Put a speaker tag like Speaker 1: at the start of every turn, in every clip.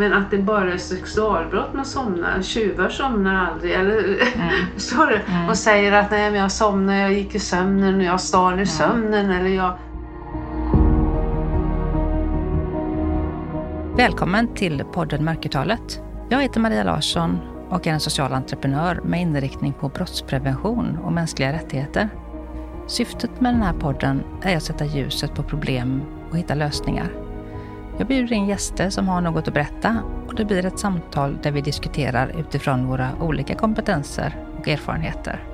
Speaker 1: Men att det bara är sexualbrott man somnar. Tjuvar somnar aldrig. Eller, mm. förstår du? Mm. Och säger att nej, men jag somnar, jag gick i sömnen och jag stal i mm. sömnen. Eller jag...
Speaker 2: Välkommen till podden Mörkertalet. Jag heter Maria Larsson och är en social entreprenör med inriktning på brottsprevention och mänskliga rättigheter. Syftet med den här podden är att sätta ljuset på problem och hitta lösningar. Jag bjuder in gäster som har något att berätta och det blir ett samtal där vi diskuterar utifrån våra olika kompetenser och erfarenheter.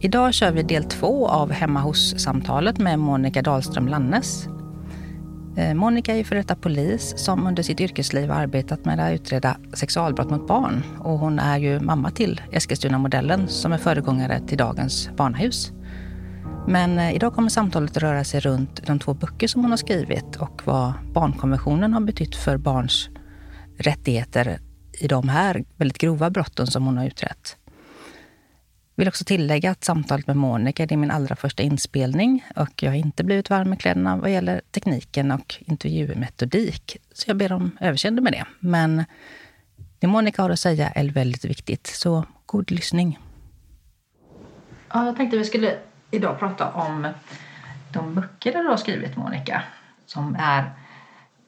Speaker 2: Idag kör vi del två av Hemma hos-samtalet med Monica Dahlström Lannes. Eh, Monica är före detta polis som under sitt yrkesliv har arbetat med att utreda sexualbrott mot barn. Och hon är ju mamma till Eskilstuna-modellen som är föregångare till dagens barnahus. Men eh, idag kommer samtalet röra sig runt de två böcker som hon har skrivit och vad barnkonventionen har betytt för barns rättigheter i de här väldigt grova brotten som hon har utrett vill också tillägga att samtalet med Monica är min allra första inspelning och jag har inte blivit varm med kläderna vad gäller tekniken och intervjumetodik. Så jag ber om överseende med det. Men det Monica har att säga är väldigt viktigt, så god lyssning. Ja, jag tänkte vi skulle idag prata om de böcker du har skrivit, Monica, som är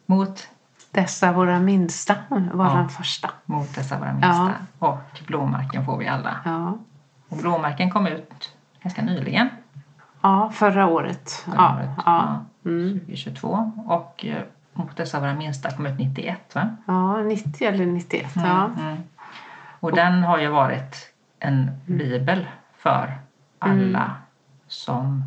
Speaker 2: mot
Speaker 1: dessa våra minsta var ja, den första.
Speaker 2: Mot dessa våra minsta. Ja. Och Blåmarken får vi alla.
Speaker 1: Ja.
Speaker 2: Och blåmärken kom ut ganska nyligen.
Speaker 1: Ja, förra året.
Speaker 2: Förra ja, året. Ja. Mm. 2022. Och eh, Mot dessa våra minsta kom ut 91 va?
Speaker 1: Ja, 90 eller 91. Mm, ja. Mm.
Speaker 2: Och, och den har ju varit en mm. bibel för alla mm. som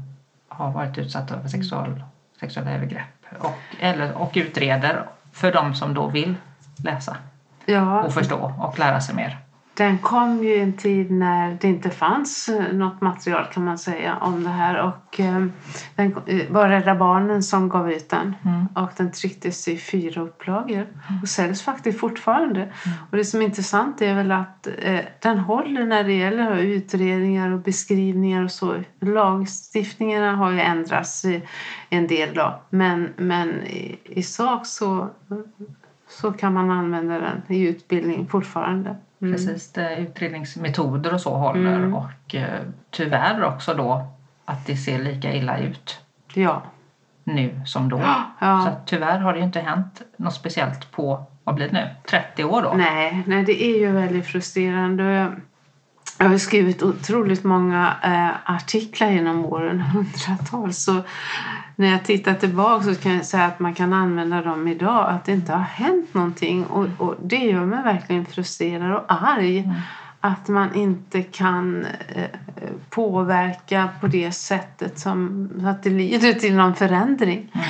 Speaker 2: har varit utsatta för sexual, sexuella övergrepp och, eller, och utreder för de som då vill läsa ja. och förstå och lära sig mer.
Speaker 1: Den kom ju i en tid när det inte fanns eh, något material kan man säga om det här och eh, den eh, var Rädda Barnen som gav ut den mm. och den trycktes i fyra upplagor mm. och säljs faktiskt fortfarande. Mm. Och det som är intressant är väl att den håller när det gäller utredningar och beskrivningar och så. Lagstiftningarna har ju ändrats i, en del då men, men i, i sak så, så kan man använda den i utbildning fortfarande.
Speaker 2: Mm. Precis, det, utredningsmetoder och så håller mm. och eh, tyvärr också då att det ser lika illa ut.
Speaker 1: Ja.
Speaker 2: Nu som då. Ja. Så tyvärr har det inte hänt något speciellt på, vad blir det nu, 30 år då?
Speaker 1: Nej, nej det är ju väldigt frustrerande. Jag har skrivit otroligt många eh, artiklar genom åren, hundratals. Så när jag tittar tillbaka så kan jag säga att man kan använda dem idag. Att det inte har hänt någonting. Och, och det gör mig verkligen frustrerad och arg. Mm. Att man inte kan eh, påverka på det sättet som, så att det leder till någon förändring. Mm.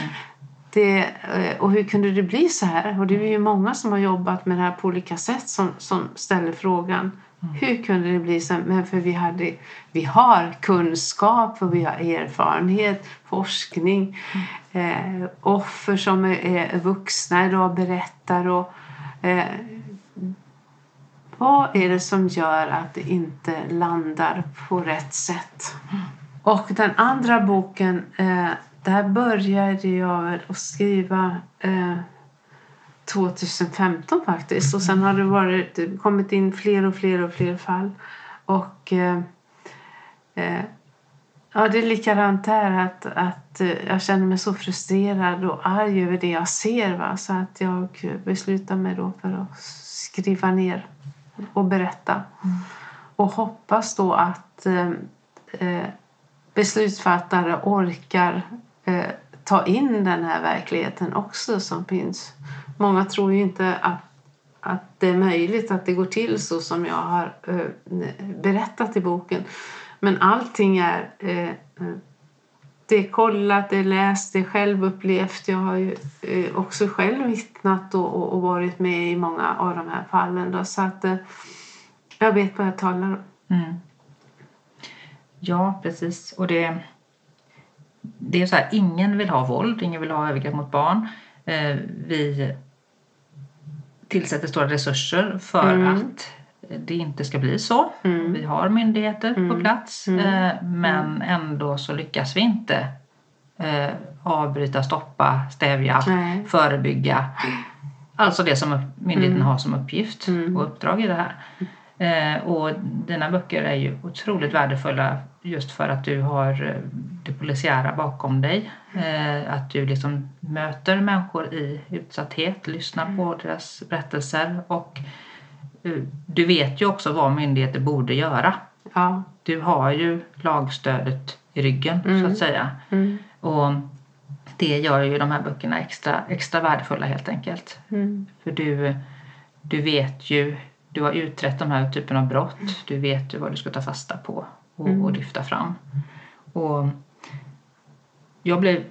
Speaker 1: Det, eh, och hur kunde det bli så här? Och det är ju många som har jobbat med det här på olika sätt som, som ställer frågan Mm. Hur kunde det bli så? Men för vi, hade, vi har kunskap och vi har erfarenhet, forskning, mm. eh, offer som är, är vuxna idag berättar. Och, eh, vad är det som gör att det inte landar på rätt sätt? Mm. Och den andra boken, eh, där började jag att skriva eh, 2015 faktiskt. Och sen har det varit, kommit in fler och fler och fler fall. Och eh, eh, ja, det är likadant där att, att eh, jag känner mig så frustrerad och arg över det jag ser. Va? Så att jag beslutar mig då för att skriva ner och berätta. Mm. Och hoppas då att eh, eh beslutsfattare orkar eh, ta in den här verkligheten också som finns Många tror ju inte att, att det är möjligt att det går till så som jag har eh, berättat i boken. Men allting är eh, det är kollat, det är läst, det är självupplevt. Jag har ju eh, också själv vittnat och, och, varit med i många av de här fallen. Då, så att eh, jag vet vad jag talar om. Mm.
Speaker 2: Ja, precis. Och det, det är så här, ingen vill ha våld, ingen vill ha övergrepp mot barn. Eh, vi tillsätter stora resurser för mm. att det inte ska bli så. Mm. Vi har myndigheter mm. på plats mm. Eh, men mm. ändå så lyckas vi inte eh, avbryta, stoppa, stävja,
Speaker 1: Nej.
Speaker 2: förebygga. Alltså det som myndigheten
Speaker 1: Mm.
Speaker 2: har som uppgift och uppdrag i det här. Eh, och dina böcker är ju otroligt värdefulla just för att du har eh, det polisiära bakom dig. Eh, att du liksom möter människor i utsatthet, lyssnar på deras berättelser och eh, du vet ju också vad myndigheter borde göra.
Speaker 1: Ja.
Speaker 2: Du har ju lagstödet i ryggen så
Speaker 1: Mm.
Speaker 2: att säga.
Speaker 1: Mm.
Speaker 2: Och det gör ju de här böckerna extra, extra värdefulla helt enkelt.
Speaker 1: Mm.
Speaker 2: För du, du vet ju, du har utrett de här typen av brott. Du vet ju vad du ska ta fasta på och,
Speaker 1: Mm.
Speaker 2: och lyfta fram. Och jag blev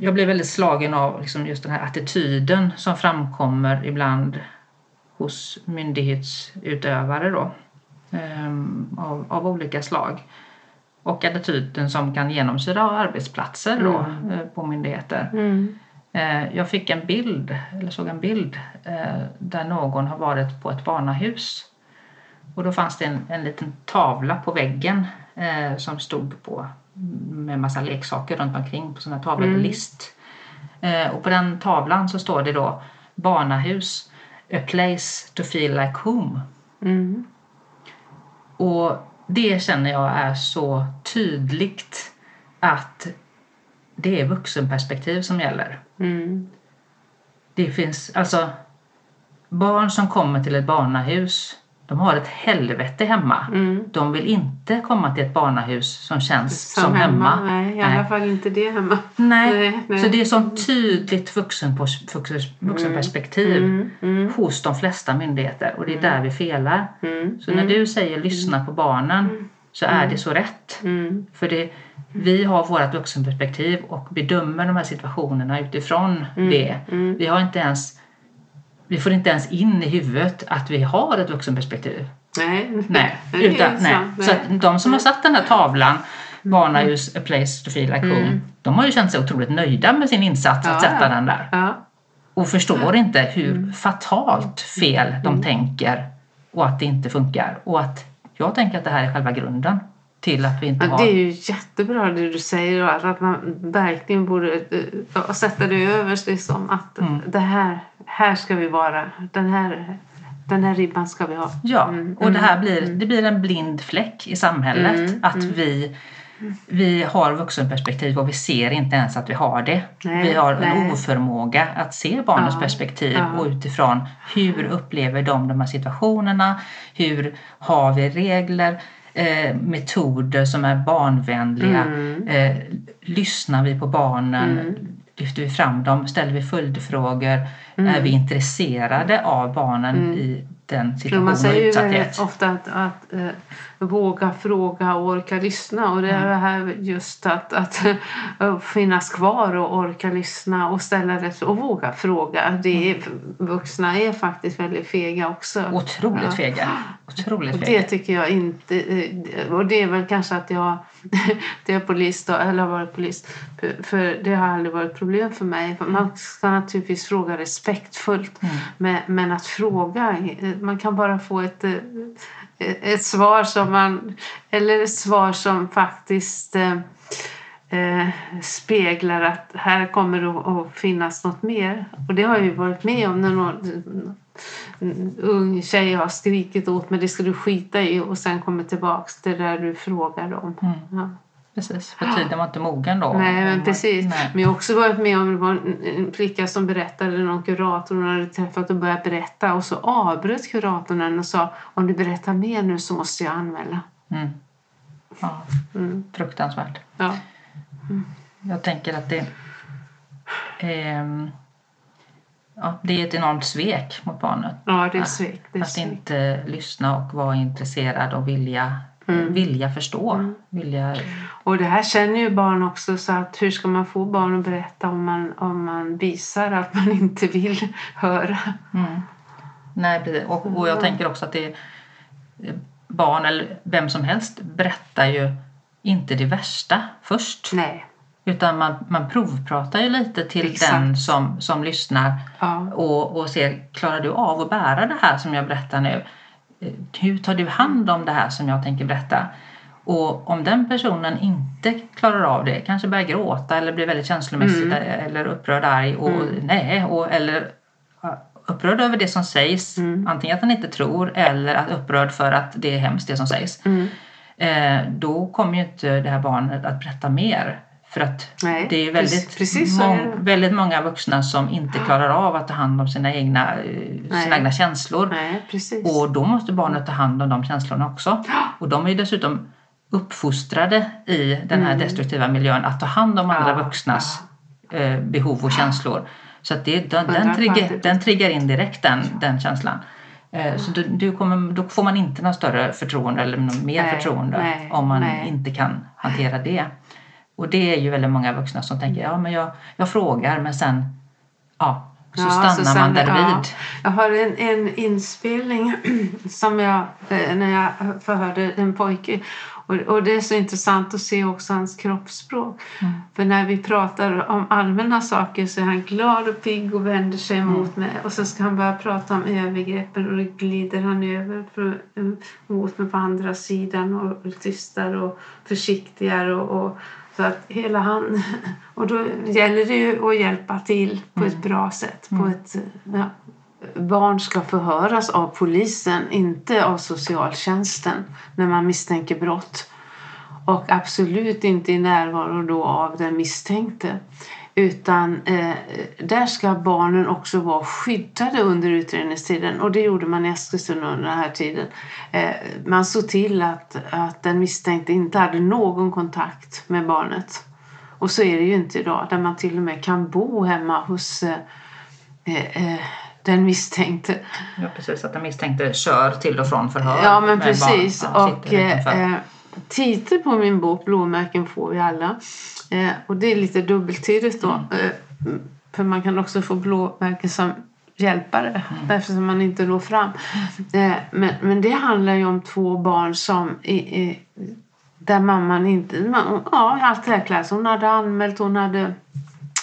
Speaker 2: jag blev väldigt slagen av liksom just den här attityden som framkommer ibland hos myndighetsutövare då, ehm, av, av olika slag. Och attityden som kan genomsyra arbetsplatser då,
Speaker 1: Mm.
Speaker 2: eh, på myndigheter.
Speaker 1: Mm.
Speaker 2: Eh, Jag fick en bild, eller såg en bild, eh, där någon har varit på ett barnahus. Och då fanns det en, en liten tavla på väggen eh, som stod på med massa leksaker runt omkring på sådana tavlor,
Speaker 1: Mm.
Speaker 2: list. Eh, och på den tavlan så står det då barnahus, a place to feel like home.
Speaker 1: Mm.
Speaker 2: Och det känner jag är så tydligt att det är vuxenperspektiv som gäller.
Speaker 1: Mm.
Speaker 2: Det finns alltså barn som kommer till ett barnahus. De har ett helvete hemma.
Speaker 1: Mm.
Speaker 2: De vill inte komma till ett barnahus som känns som,
Speaker 1: Som
Speaker 2: hemma.
Speaker 1: hemma. Nej, i
Speaker 2: Nej.
Speaker 1: alla fall inte det hemma.
Speaker 2: Nej.
Speaker 1: Nej, nej.
Speaker 2: Så det är sånt tydligt vuxenpers- vuxen- vuxenperspektiv
Speaker 1: Mm. Mm.
Speaker 2: hos de flesta myndigheter och det är där vi felar.
Speaker 1: Mm.
Speaker 2: Så när du säger lyssna på barnen så är det så rätt.
Speaker 1: Mm.
Speaker 2: För det, vi har vårt vuxenperspektiv och bedömer de här situationerna utifrån det.
Speaker 1: Mm.
Speaker 2: Vi har inte ens vi får inte ens in i huvudet att vi har ett vuxenperspektiv.
Speaker 1: Nej,
Speaker 2: Nej, utan, nej.
Speaker 1: sant.
Speaker 2: Så att de som har satt den här tavlan Barnahus A place to feel like home.
Speaker 1: Mm.
Speaker 2: De har ju känt sig otroligt nöjda med sin insats att
Speaker 1: Ja,
Speaker 2: sätta
Speaker 1: ja.
Speaker 2: den där.
Speaker 1: Ja.
Speaker 2: Och förstår inte hur
Speaker 1: Mm.
Speaker 2: fatalt fel de tänker och att det inte funkar. Och att jag tänker att det här är själva grunden till att vi inte har...
Speaker 1: det är ju jättebra det du säger och att- man verkligen borde eh, sätta det överst liksom att
Speaker 2: Mm.
Speaker 1: det här, här ska vi vara. Den här, den här ribban ska vi ha.
Speaker 2: Ja,
Speaker 1: Mm,
Speaker 2: och det här blir, det blir en blind fläck i samhället.
Speaker 1: Mm,
Speaker 2: att vi, vi har vuxenperspektiv och vi ser inte ens att vi har det.
Speaker 1: Nej,
Speaker 2: vi har en
Speaker 1: nej.
Speaker 2: oförmåga att se barnens
Speaker 1: Ja,
Speaker 2: perspektiv
Speaker 1: ja.
Speaker 2: och utifrån hur upplever de de här situationerna? Hur har vi regler? Eh, metoder som är barnvänliga?
Speaker 1: Mm.
Speaker 2: Eh, lyssnar vi på barnen?
Speaker 1: Mm.
Speaker 2: Lyfter vi fram dem? Ställer vi följdfrågor?
Speaker 1: Mm.
Speaker 2: Är vi intresserade av barnen i den situationen
Speaker 1: man
Speaker 2: och
Speaker 1: säger ju
Speaker 2: utsatthet?
Speaker 1: väldigt ofta att, att eh, våga fråga och orka lyssna. Och det är det här just att, att finnas kvar och orka lyssna och ställa rätt och våga fråga. Det är, vuxna är faktiskt väldigt fega också.
Speaker 2: Otroligt
Speaker 1: Ja.
Speaker 2: fega. Otroligt
Speaker 1: Och det
Speaker 2: fega.
Speaker 1: tycker jag inte... eh, Och det är väl kanske att jag, det är polis då, eller har varit polis. För- det har aldrig varit problem för mig. Man ska naturligtvis fråga respektfullt.
Speaker 2: Mm.
Speaker 1: Men, men att fråga, eh, man kan bara få ett, eh, ett svar som man... Eller ett svar som faktiskt eh, eh, speglar att här kommer det att- finnas något mer. Och det har jag ju varit med om när någon ung tjej har skrikit åt mig det ska du skita i och sen kommer tillbaks till det där du frågade om.
Speaker 2: Mm.
Speaker 1: Ja.
Speaker 2: Precis, för tiden var inte mogen då.
Speaker 1: Nej, men precis.
Speaker 2: Nej.
Speaker 1: Men jag har också varit med om det var en, flicka som berättade någon kurator hon hade träffat och börjat berätta och så avbröt kuratorn henne och sa om du berättar mer nu så måste jag anmäla.
Speaker 2: Mm. Ja,
Speaker 1: Mm.
Speaker 2: fruktansvärt.
Speaker 1: Ja.
Speaker 2: Jag tänker att det, ehm, ja, det är ett enormt svek mot barnet.
Speaker 1: ja, det är svek. Det är
Speaker 2: Att
Speaker 1: svek.
Speaker 2: inte lyssna och vara intresserad och vilja,
Speaker 1: Mm.
Speaker 2: vilja förstå. Vilja,
Speaker 1: Och det här känner ju barn också så att hur ska man få barn att berätta om man, om man visar att man inte vill höra?
Speaker 2: mm. Nej, precis. Och, och jag tänker också att det barn eller vem som helst berättar ju inte det värsta först.
Speaker 1: Nej.
Speaker 2: Utan man, man provpratar ju lite till
Speaker 1: Exakt.
Speaker 2: den som, som lyssnar
Speaker 1: Ja.
Speaker 2: och, och ser, klarar du av att bära det här som jag berättar nu? Eh, Hur tar du hand om det här som jag tänker berätta? Och om den personen inte klarar av det, kanske börjar gråta eller blir väldigt känslomässigt
Speaker 1: Mm.
Speaker 2: eller upprörd arg och nej, och, eller upprörd över det som sägs.
Speaker 1: Mm.
Speaker 2: Antingen att han inte tror eller att upprörd för att det är hemskt det som sägs.
Speaker 1: Mm.
Speaker 2: Eh, då kommer ju inte det här barnet att berätta mer. För att
Speaker 1: Nej,
Speaker 2: det är väldigt,
Speaker 1: precis- är
Speaker 2: mång-
Speaker 1: det.
Speaker 2: väldigt många vuxna som inte klarar av att ta hand om sina egna, eh,
Speaker 1: Nej.
Speaker 2: sina egna känslor.
Speaker 1: Nej.
Speaker 2: Och då måste barnet ta hand om de känslorna också. Och de är dessutom uppfostrade i den här destruktiva miljön att ta hand om andra
Speaker 1: Mm. Ja,
Speaker 2: vuxnas eh, behov och känslor. Så att det, den, den, trigger, den triggar in direkt den, den känslan. Eh, så du, du kommer, då får man inte något större förtroende eller något mer
Speaker 1: Nej,
Speaker 2: förtroende
Speaker 1: nej,
Speaker 2: om man
Speaker 1: nej.
Speaker 2: inte kan hantera det. Och det är ju väldigt många vuxna som tänker ja men jag, jag frågar men sen ja, så
Speaker 1: Ja,
Speaker 2: stannar
Speaker 1: så
Speaker 2: man därvid.
Speaker 1: ja. Jag har en, en inspelning som jag, eh, när jag förhörde en pojke. Och, och det är så intressant att se också hans kroppsspråk.
Speaker 2: Mm.
Speaker 1: För när vi pratar om allmänna saker så är han glad och pigg och vänder sig
Speaker 2: Mm.
Speaker 1: mot mig. Och så ska han börja prata om övergreppen och då glider han över för, eh, mot mig på andra sidan och tystare och försiktigare. Och, och, så att hela han... Och då gäller det ju att hjälpa till på ett bra sätt. På ett, ja, barn ska förhöras av polisen, inte av socialtjänsten när man misstänker brott. Och absolut inte i närvaro då av den misstänkte. Utan eh, där ska barnen också vara skyddade under utredningstiden. Och det gjorde man i Eskilstuna under den här tiden. Eh, man såg till att, att den misstänkte inte hade någon kontakt med barnet. Och så är det ju inte idag, där man till och med kan bo hemma hos eh, eh, eh, den misstänkte.
Speaker 2: Ja, precis. Att den misstänkte kör till och från förhör.
Speaker 1: Ja, men precis. och titeln på min bok, Blåmärken får vi alla. Eh, och det är lite dubbeltydigt då. Eh, för man kan också få blåmärken som hjälpare eftersom man inte når fram. Eh, men, men det handlar ju om två barn som i, i, där mamman inte... Man, ja, allt det här klass. Hon hade anmält, hon hade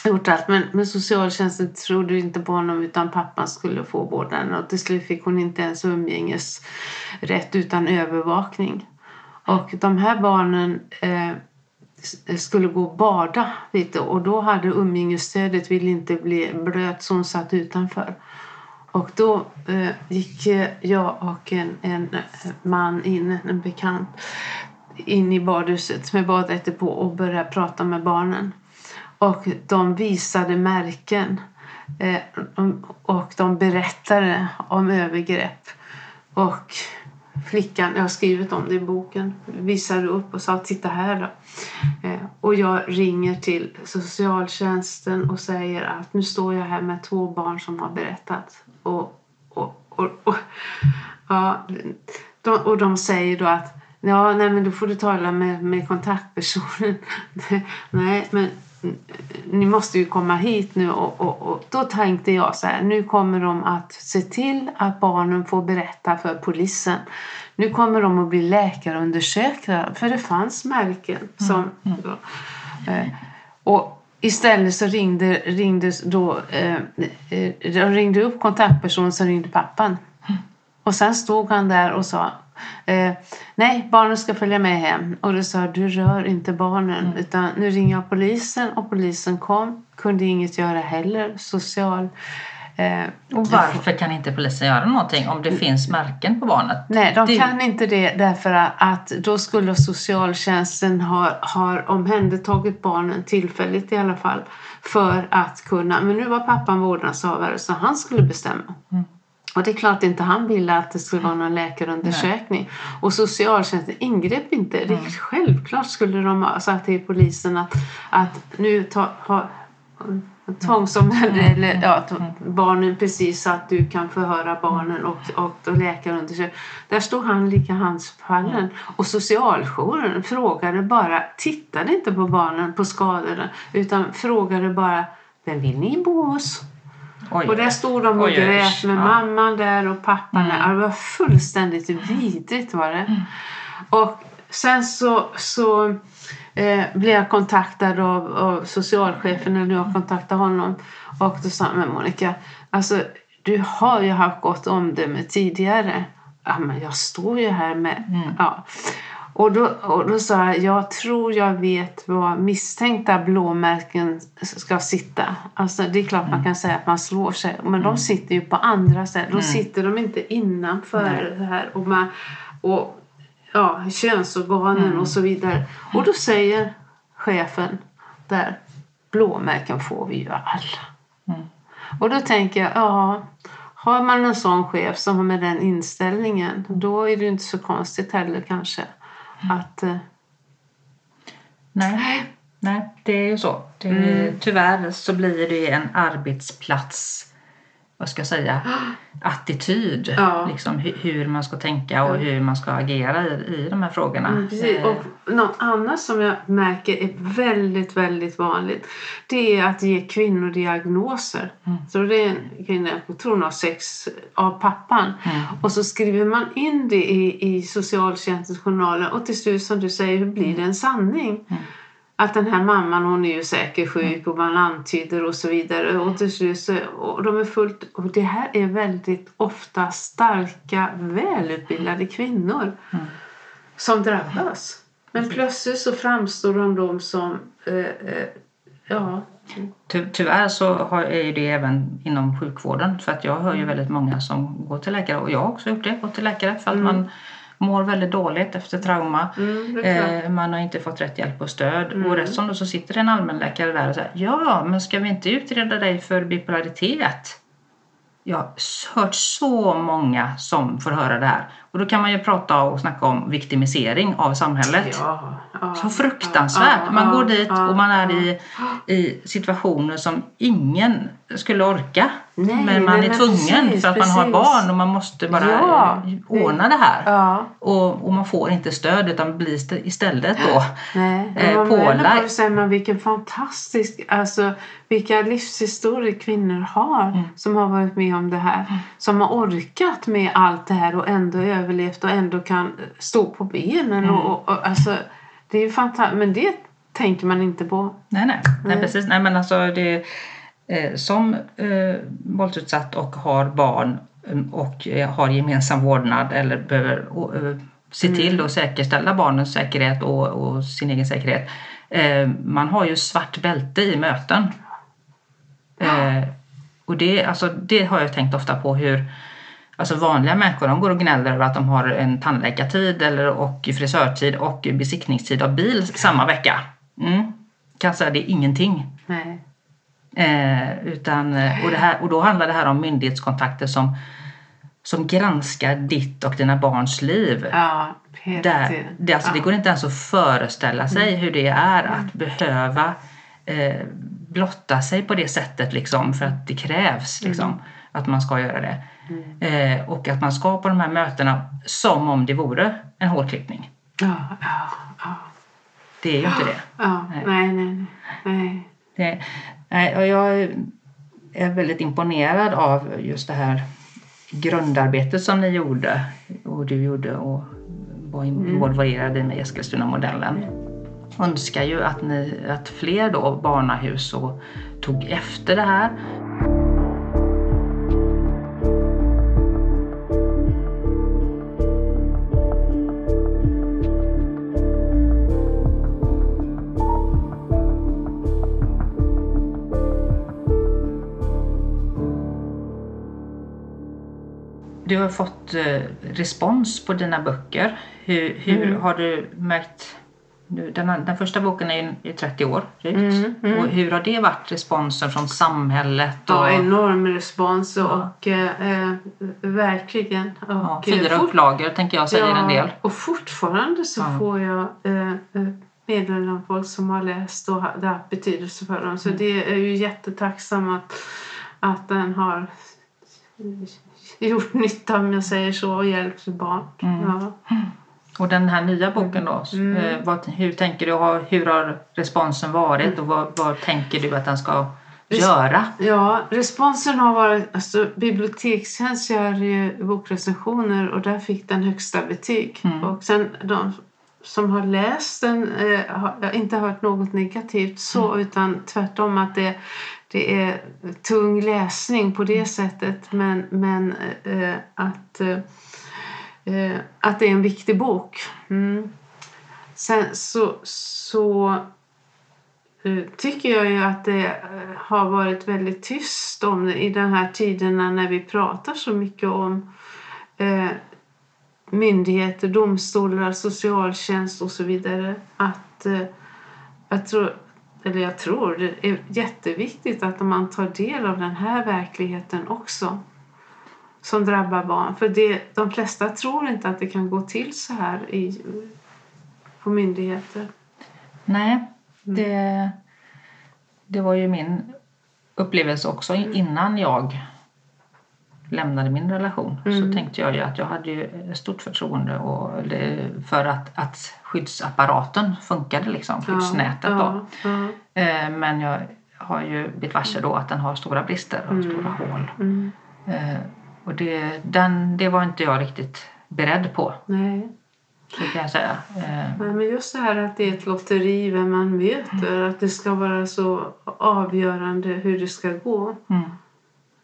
Speaker 1: gjort allt. Men, men socialtjänsten trodde inte på honom utan pappan skulle få vårdnaden. Och till slut fick hon inte ens umgängesrätt utan övervakning. Och de här barnen eh, eh, skulle gå och bada lite och då hade umgängesstödet ville inte bli blöt så hon satt utanför. Och då eh, gick jag och en, en eh, man in, en bekant, in i badhuset med baddräkter på och började prata med barnen. Och de visade märken eh, och de berättade om övergrepp. Och flickan, jag har skrivit om det i boken, visade upp och sa titta här då. Eh, och jag ringer till socialtjänsten och säger att nu står jag här med två barn som har berättat. Och, och, och, och, ja, de, och de säger då att ja, nej, men då får du tala med, med kontaktpersonen. nej, men ni måste ju komma hit nu och, och, och då tänkte jag så här, nu kommer de att se till att barnen får berätta för polisen. Nu kommer de att bli läkarundersökta för det fanns märken som... Eh, och istället så ringde, ringde då, eh, eh, de ringde upp kontaktpersonen som ringde pappan. Och sen stod han där och sa eh, Nej, barnen ska följa med hem. Och då sa du rör inte barnen. Utan nu ringer jag polisen och polisen kom. Kunde inget göra heller. Social... Eh,
Speaker 2: Och varför kan inte polisen göra någonting om det finns märken på barnet?
Speaker 1: Nej, de
Speaker 2: Det-
Speaker 1: kan inte det därför att då skulle socialtjänsten ha, ha omhändertagit barnen tillfälligt i alla fall för att kunna, men nu var pappan vårdnadshavare så han skulle bestämma. Och det är klart inte han ville att det skulle vara någon läkarundersökning. Och socialtjänsten ingrep inte. Det, Självklart skulle de ha sagt till polisen att, att nu ta, ha, tvångsomhändertagande eller ja, t- barnen precis så att du kan förhöra barnen och, och, och läkarundersöka. Där stod han lika handsfallen. Och socialjouren frågade bara, tittade inte på barnen på skadorna utan frågade bara, vem vill ni bo hos?
Speaker 2: Oj,
Speaker 1: Och där stod de och
Speaker 2: Oj,
Speaker 1: grät med
Speaker 2: Ja.
Speaker 1: mamman där och pappan där.
Speaker 2: Mm.
Speaker 1: Det var fullständigt vidrigt var det. Och sen så, så eh, blev jag kontaktad av, av socialchefen eller jag kontaktade honom. Och då sa han, Monica, alltså du har ju haft gott omdöme tidigare. Ja, men jag står ju här med...
Speaker 2: Mm.
Speaker 1: Ja. Och då, och då sa jag, jag tror jag vet var misstänkta blåmärken ska sitta. Alltså det är klart man kan säga att man slår sig, men de sitter ju på andra ställen. Då sitter de inte innanför det här. Och, man, och ja, könsorganen och så vidare. Och då säger chefen där, blåmärken får vi ju alla. Och då tänker jag, ja, har man en sån chef som har med den inställningen, då är det inte så konstigt heller kanske att... eh,
Speaker 2: Nej, nej, det är ju så. Det,
Speaker 1: Mm.
Speaker 2: Tyvärr så blir det en arbetsplats, vad ska jag säga, attityd.
Speaker 1: Ja.
Speaker 2: Liksom hu- hur man ska tänka och hur man ska agera i, i de här frågorna.
Speaker 1: Mm, precis.
Speaker 2: Eh,
Speaker 1: Och något annat som jag märker är väldigt, väldigt vanligt det är att ge kvinnor diagnoser. Så det är en kvinna, jag tror hon har sex av pappan. Och så skriver man in det i, i socialtjänstens journaler och till slut som du säger blir det en sanning. Att den här mamman hon är ju säkert sjuk och man antyder och så vidare. Och till slut så, och de är fullt, och det här är väldigt ofta starka välutbildade kvinnor som drabbas. Men plötsligt så framstår de då som, eh, eh, ja,
Speaker 2: Ty, tyvärr så har, är ju det även inom sjukvården. För att jag hör ju väldigt många som går till läkare och jag har också gjort det, gått till läkare för att man mår väldigt dåligt efter trauma.
Speaker 1: mm.
Speaker 2: Eh, man har inte fått rätt hjälp och stöd. Och rätt som då så sitter en allmänläkare där och säger Ja, men ska vi inte utreda dig för bipolaritet? Jag har hört så många som får höra det här. Och då kan man ju prata och snacka om viktimisering av samhället.
Speaker 1: ja, ja,
Speaker 2: Så fruktansvärt.
Speaker 1: ja,
Speaker 2: Man går dit och man är i, i situationer som ingen skulle orka.
Speaker 1: Nej,
Speaker 2: men man
Speaker 1: nej,
Speaker 2: är
Speaker 1: men
Speaker 2: tvungen
Speaker 1: precis,
Speaker 2: för att man har barn och man måste bara
Speaker 1: Ja,
Speaker 2: eh, ordna det här.
Speaker 1: Ja,
Speaker 2: Och, och man får inte stöd utan blir st- istället då
Speaker 1: nej.
Speaker 2: Eh,
Speaker 1: Man vänder
Speaker 2: pålagd.
Speaker 1: säger man vilken fantastisk, alltså vilka livshistorier kvinnor har
Speaker 2: Mm.
Speaker 1: som har varit med om det här. Som har orkat med allt det här och ändå överlevt och ändå kan stå på benen.
Speaker 2: Mm.
Speaker 1: Och, och, alltså, det är ju fantastiskt, men det tänker man inte på.
Speaker 2: Nej, nej. nej
Speaker 1: Nej.
Speaker 2: precis. Nej, men alltså det, eh, som eh, våldsutsatt och har barn eh, och eh, har gemensam vårdnad eller behöver eh, se till att säkerställa barnens säkerhet och, och sin egen säkerhet. Eh, man har ju svart bälte i möten. Eh, och det, alltså, det har jag tänkt ofta på hur Alltså vanliga människor de går och gnäller över att de har en tandläkartid eller, och frisörtid och besiktningstid av bil samma vecka. Mm. Kan säga det är ingenting.
Speaker 1: Nej.
Speaker 2: Eh, utan, eh, och, det här, och då handlar det här om myndighetskontakter som, som granskar ditt och dina barns liv.
Speaker 1: Ja,
Speaker 2: Där, det, alltså, det går inte ens att föreställa sig hur det är att behöva eh, blotta sig på det sättet liksom, för att det krävs liksom, att man ska göra det. Eh, och att man ska på de här mötena som om det vore en hårklippning.
Speaker 1: Ja, ja, ja.
Speaker 2: Det är ju inte det.
Speaker 1: ja.
Speaker 2: Nej.
Speaker 1: Nej, nej, nej.
Speaker 2: Det, och jag är väldigt imponerad av just det här grundarbetet som ni gjorde och du gjorde och var involverad i med Eskilstuna-modellen. Önskar ju att, ni, att fler då barnahus och tog efter det här. Du har fått eh, respons på dina böcker. Hur, hur har du märkt? Den, den första boken är ju är 30 år drygt. Och hur har det varit responsen från samhället? Och,
Speaker 1: Ja, enorm respons och eh, eh, verkligen. Och,
Speaker 2: ja,
Speaker 1: eh,
Speaker 2: fyra
Speaker 1: fort-
Speaker 2: upplagor tänker jag säger en del.
Speaker 1: Och fortfarande så
Speaker 2: Ja.
Speaker 1: får jag eh, meddelanden om folk som har läst och det har haft betydelse för dem.
Speaker 2: Mm.
Speaker 1: Så det är ju jättetacksam att, att den har gjort nytta om jag säger så och hjälpt barn.
Speaker 2: Mm.
Speaker 1: Ja.
Speaker 2: Och den här nya boken då,
Speaker 1: Mm.
Speaker 2: eh, vad, hur tänker du, hur har responsen varit och vad, vad tänker du att den ska
Speaker 1: Res-
Speaker 2: göra?
Speaker 1: Ja, responsen har varit... Alltså, Bibliotekstjänst gör ju bokrecensioner och där fick den högsta betyg.
Speaker 2: Mm.
Speaker 1: Och sen de som har läst den eh, har inte hört något negativt så
Speaker 2: Mm.
Speaker 1: utan tvärtom att det, det är tung läsning på det sättet men, men eh, att, eh, eh, att det är en viktig bok. Mm. sen så, så eh, tycker jag ju att det eh, har varit väldigt tyst om det i de här tiderna när vi pratar så mycket om eh, myndigheter, domstolar, socialtjänst och så vidare. Att eh, jag tror, eller jag tror det är jätteviktigt att man tar del av den här verkligheten också som drabbar barn. För det, de flesta tror inte att det kan gå till så här i, på myndigheter.
Speaker 2: Nej, mm. det, det var ju min upplevelse också mm. innan jag lämnade min relation mm. så tänkte jag ju att jag hade ju stort förtroende och för att, att skyddsapparaten funkade liksom, skyddsnätet då. Eh, men jag har ju blivit varse då att den har stora brister och mm. stora hål. Mm. Eh, och det, den, det var inte jag riktigt beredd på.
Speaker 1: Nej.
Speaker 2: Så kan jag säga.
Speaker 1: Eh. Men just det här att det är ett lotteri vem man möter, mm. att det ska vara så avgörande hur det ska gå.
Speaker 2: Mm.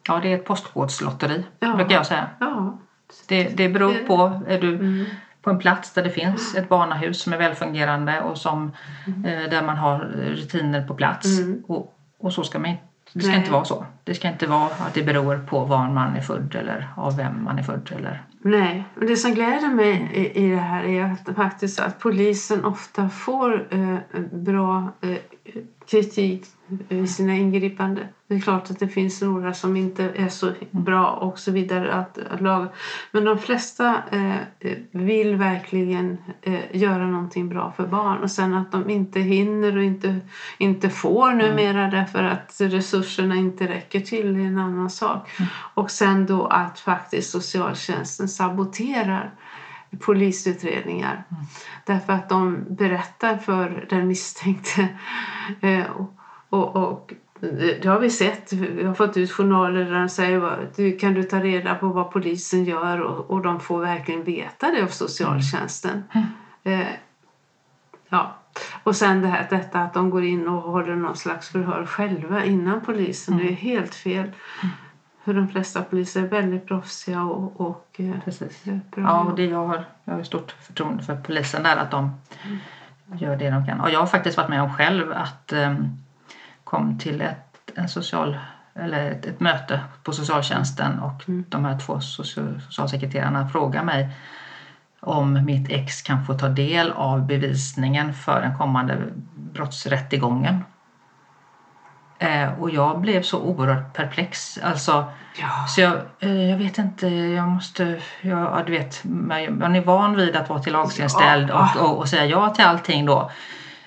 Speaker 2: Ja, det är ett postkodslotteri
Speaker 1: ja.
Speaker 2: brukar jag säga.
Speaker 1: Ja.
Speaker 2: Det, det beror på, är du mm. på en plats där det finns ett barnahus som är välfungerande och som, mm. eh, där man har rutiner på plats. Mm. Och, och så ska man inte det ska Nej. inte vara så. Det ska inte vara att det beror på var man är född eller av vem man är född. Eller...
Speaker 1: Nej, och det som gläder mig i, i det här är att, faktiskt att polisen ofta får eh, bra eh, kritik i sina ingripanden. Det är klart att det finns några som inte är så bra och så vidare att, att laga. Men de flesta eh, vill verkligen eh, göra någonting bra för barn och sen att de inte hinner och inte, inte får numera mm. därför att resurserna inte räcker till är en annan sak. Mm. Och sen då att faktiskt socialtjänsten saboterar polisutredningar. Mm. Därför att de berättar för den misstänkte eh, och, och det har vi sett. Vi har fått ut journaler där de säger du kan du ta reda på vad polisen gör och, och de får verkligen veta det av socialtjänsten. Mm. Eh, ja. Och sen det här, detta att de går in och håller någon slags förhör själva innan polisen. Mm. Det är helt fel. För de flesta poliser är väldigt proffsiga och, och
Speaker 2: eh, Precis. bra. Ja, och det jag, har, jag har stort förtroende för polisen där att de mm. gör det de kan. Och jag har faktiskt varit med om själv att um, kom till ett, en social, eller ett, ett möte på socialtjänsten och mm. de här två social, socialsekreterarna frågade mig om mitt ex kan få ta del av bevisningen för den kommande brottsrättegången. Eh, och jag blev så oerhört perplex. Alltså, ja. Så jag, eh, jag vet inte, jag måste... Jag, du vet, man är van vid att vara till lagstiftningsställd ja. och, och, och, säga ja till allting då.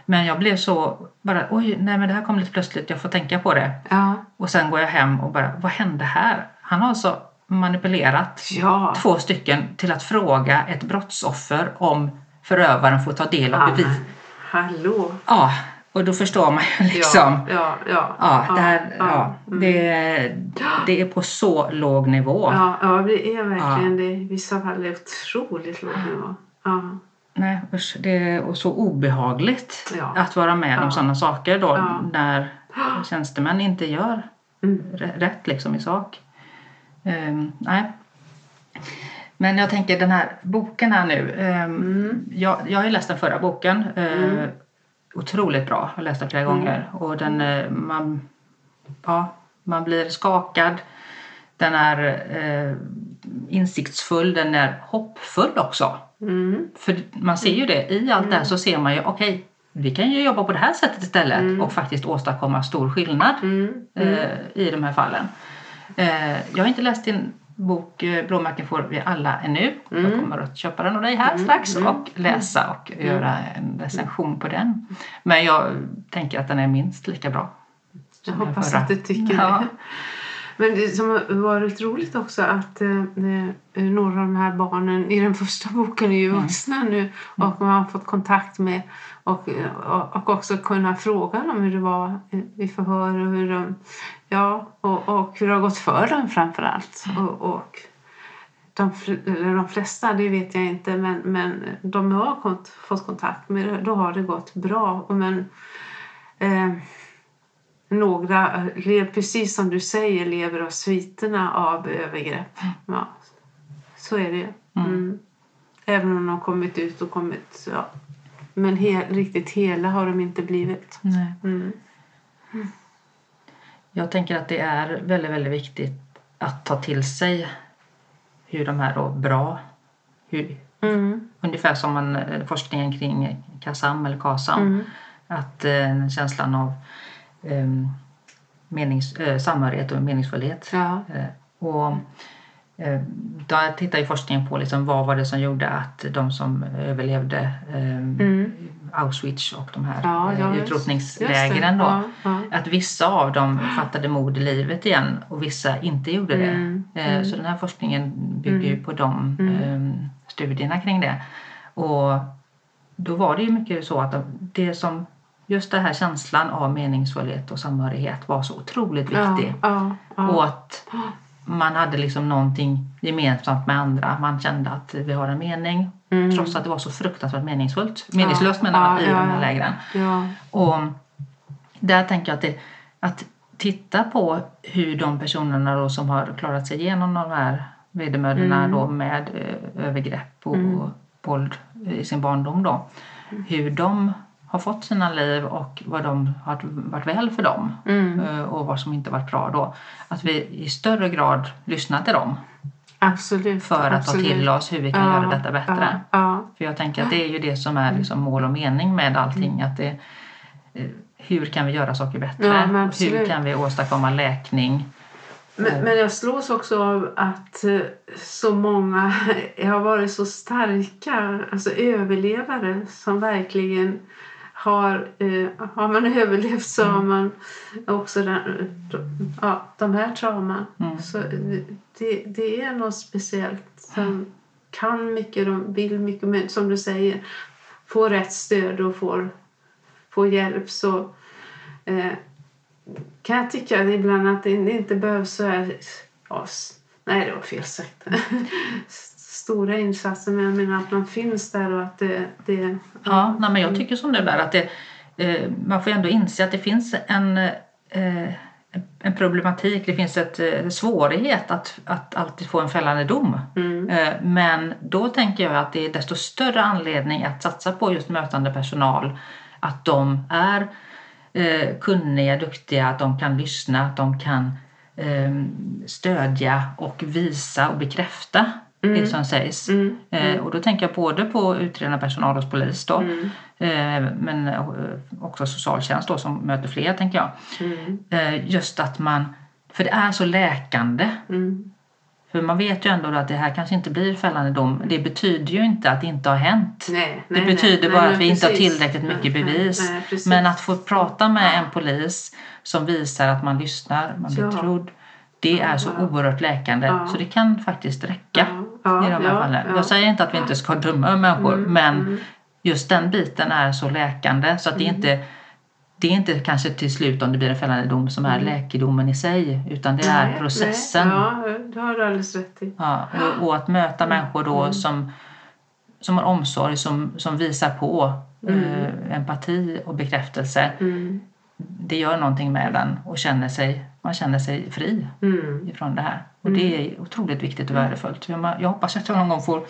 Speaker 2: Men jag blev så bara, oj, nej men det här kom lite plötsligt, jag får tänka på det.
Speaker 1: Ja.
Speaker 2: Och sen går jag hem och bara, vad hände här? Han har alltså manipulerat
Speaker 1: ja.
Speaker 2: två stycken till att fråga ett brottsoffer om förövaren får ta del av bevis.
Speaker 1: Hallå!
Speaker 2: Ja, och då förstår man ju liksom.
Speaker 1: Ja, ja,
Speaker 2: ja. ja, det, här, ja, mm. det, det är på så låg nivå.
Speaker 1: Ja, ja det är verkligen det. I vissa fall är det otroligt låg nivå. Ja.
Speaker 2: Nej usch, det är så obehagligt att vara med om sådana saker då när tjänstemän inte gör mm. rätt liksom i sak. Um, nej. Men jag tänker den här boken här nu. Um, mm. jag, jag har ju läst den förra boken. Uh. Otroligt bra. Jag har läst den flera mm. gånger. Och den, uh, man, ja, man blir skakad. Den är uh, insiktsfull, den är hoppfull också.
Speaker 1: Mm.
Speaker 2: För man ser ju det, i allt mm. det här så ser man ju okej, okay, vi kan ju jobba på det här sättet istället mm. och faktiskt åstadkomma stor skillnad
Speaker 1: mm.
Speaker 2: eh, i de här fallen. Eh, jag har inte läst din bok eh, Blåmärken får vi alla ännu. Jag mm. kommer att köpa den av dig här mm. strax och läsa och göra en recension på den. Men jag tänker att den är minst lika bra.
Speaker 1: Jag hoppas att du tycker ja. det. Men det som har varit roligt också att eh, eh, några av de här barnen i den första boken är ju mm. vuxna mm. nu och man har fått kontakt med och, och också kunna fråga dem hur det var i förhör och hur de, ja, och, och hur det har gått för dem framför allt. Mm. Och, och de, eller de flesta, det vet jag inte, men, men de jag har fått kontakt med, då har det gått bra. Men, eh, några, precis som du säger, lever av sviterna av övergrepp. Mm. Ja, så är det mm. mm. Även om de har kommit ut och kommit ja, Men he, riktigt hela har de inte blivit.
Speaker 2: Nej.
Speaker 1: Mm.
Speaker 2: Jag tänker att det är väldigt, väldigt viktigt att ta till sig hur de här då bra, hur,
Speaker 1: Mm.
Speaker 2: ungefär som man, eh, forskningen kring KASAM eller KASAM,
Speaker 1: Mm.
Speaker 2: att eh, känslan av eh, menings, eh, samhörighet och meningsfullhet.
Speaker 1: Ja.
Speaker 2: Eh, och eh, där tittar ju forskningen på liksom vad var det som gjorde att de som överlevde eh,
Speaker 1: Mm.
Speaker 2: Auschwitz och de här
Speaker 1: Ja,
Speaker 2: eh,
Speaker 1: ja, just-
Speaker 2: utrotningslägren då.
Speaker 1: Ja, ja.
Speaker 2: Att vissa av dem fattade mod i livet igen och vissa inte gjorde det.
Speaker 1: Mm,
Speaker 2: Eh, Så den här forskningen bygger ju på de eh, studierna kring det. Och då var det ju mycket så att de- det som just den här känslan av meningsfullhet och samhörighet var så otroligt viktig.
Speaker 1: Ja, ja,
Speaker 2: Och
Speaker 1: ja.
Speaker 2: att man hade liksom någonting gemensamt med andra. Man kände att vi har en mening.
Speaker 1: Mm.
Speaker 2: Trots att det var så fruktansvärt meningsfullt. Meningslöst menar jag
Speaker 1: ja,
Speaker 2: i
Speaker 1: ja,
Speaker 2: de här
Speaker 1: ja.
Speaker 2: lägren.
Speaker 1: ja.
Speaker 2: Och där tänker jag att, det, att titta på hur de personerna då som har klarat sig igenom de här vedermödorna
Speaker 1: Mm.
Speaker 2: då med eh, övergrepp och våld i sin barndom då. Hur de har fått sina liv och vad de har varit väl för dem
Speaker 1: Mm.
Speaker 2: eh, och vad som inte varit bra då. Att vi i större grad lyssnar till dem
Speaker 1: Absolut.
Speaker 2: för att
Speaker 1: absolut.
Speaker 2: ta till oss hur vi kan
Speaker 1: Ja,
Speaker 2: göra detta bättre.
Speaker 1: Ja, ja.
Speaker 2: För jag tänker att det är ju det som är liksom mål och mening med allting. Att det, eh, hur kan vi göra saker bättre? Hur kan vi åstadkomma läkning?
Speaker 1: Men, men jag slås också av att eh, så många har varit så starka, alltså överlevare som verkligen har, eh, har man överlevt så har man också den, ja, de här trauman.
Speaker 2: Mm.
Speaker 1: Så eh, det, det är något speciellt som kan mycket, de vill mycket, men som du säger, får rätt stöd och får, får hjälp så eh, kan jag tycka ibland att det inte behövs så här... Ja, nej, det var fel sagt. Stora insatser, men jag menar att man finns där och att det... det
Speaker 2: Ja, nej, men jag tycker som du där att det, eh, man får ändå inse att det finns en, eh, en problematik, det finns ett eh, svårighet att, att alltid få en fällande dom.
Speaker 1: Mm.
Speaker 2: Eh, Men då tänker jag att det är desto större anledning att satsa på just mötande personal. Att de är eh, kunniga, duktiga, att de kan lyssna, att de kan stödja och visa och bekräfta det som sägs.
Speaker 1: Mm.
Speaker 2: Eh, och då tänker jag både på utredande personal hos polis då,
Speaker 1: Mm.
Speaker 2: eh, men eh, också socialtjänst då som möter fler tänker jag.
Speaker 1: Mm.
Speaker 2: Eh, just att man, för det är så läkande.
Speaker 1: Mm.
Speaker 2: För man vet ju ändå då att det här kanske inte blir fällande dom. Det betyder ju inte att det inte har hänt.
Speaker 1: Nej,
Speaker 2: Det
Speaker 1: nej,
Speaker 2: betyder
Speaker 1: nej,
Speaker 2: bara att vi inte har
Speaker 1: precis.
Speaker 2: tillräckligt mycket bevis.
Speaker 1: Precis.
Speaker 2: Men att få prata med en polis som visar att man lyssnar, man blir
Speaker 1: Ja.
Speaker 2: trodd. Det är så oerhört läkande. Så det kan faktiskt räcka i de här fallen.
Speaker 1: ja.
Speaker 2: Jag säger inte att vi inte ska döma människor
Speaker 1: Mm,
Speaker 2: men
Speaker 1: mm.
Speaker 2: just den biten är så läkande så att det är inte det är inte kanske till slut om det blir en fällande dom som är läkedomen i sig utan det är
Speaker 1: Mm. Nej,
Speaker 2: processen.
Speaker 1: Nej, ja, det har du alldeles rätt i.
Speaker 2: Ja, och, och att möta människor då som, som har omsorg, som, som visar på eh, empati och bekräftelse.
Speaker 1: Mm.
Speaker 2: Det gör någonting med den och känner sig, man känner sig fri
Speaker 1: Mm.
Speaker 2: ifrån det här. Och det är otroligt viktigt och värdefullt. Jag, hoppas att jag någon gång får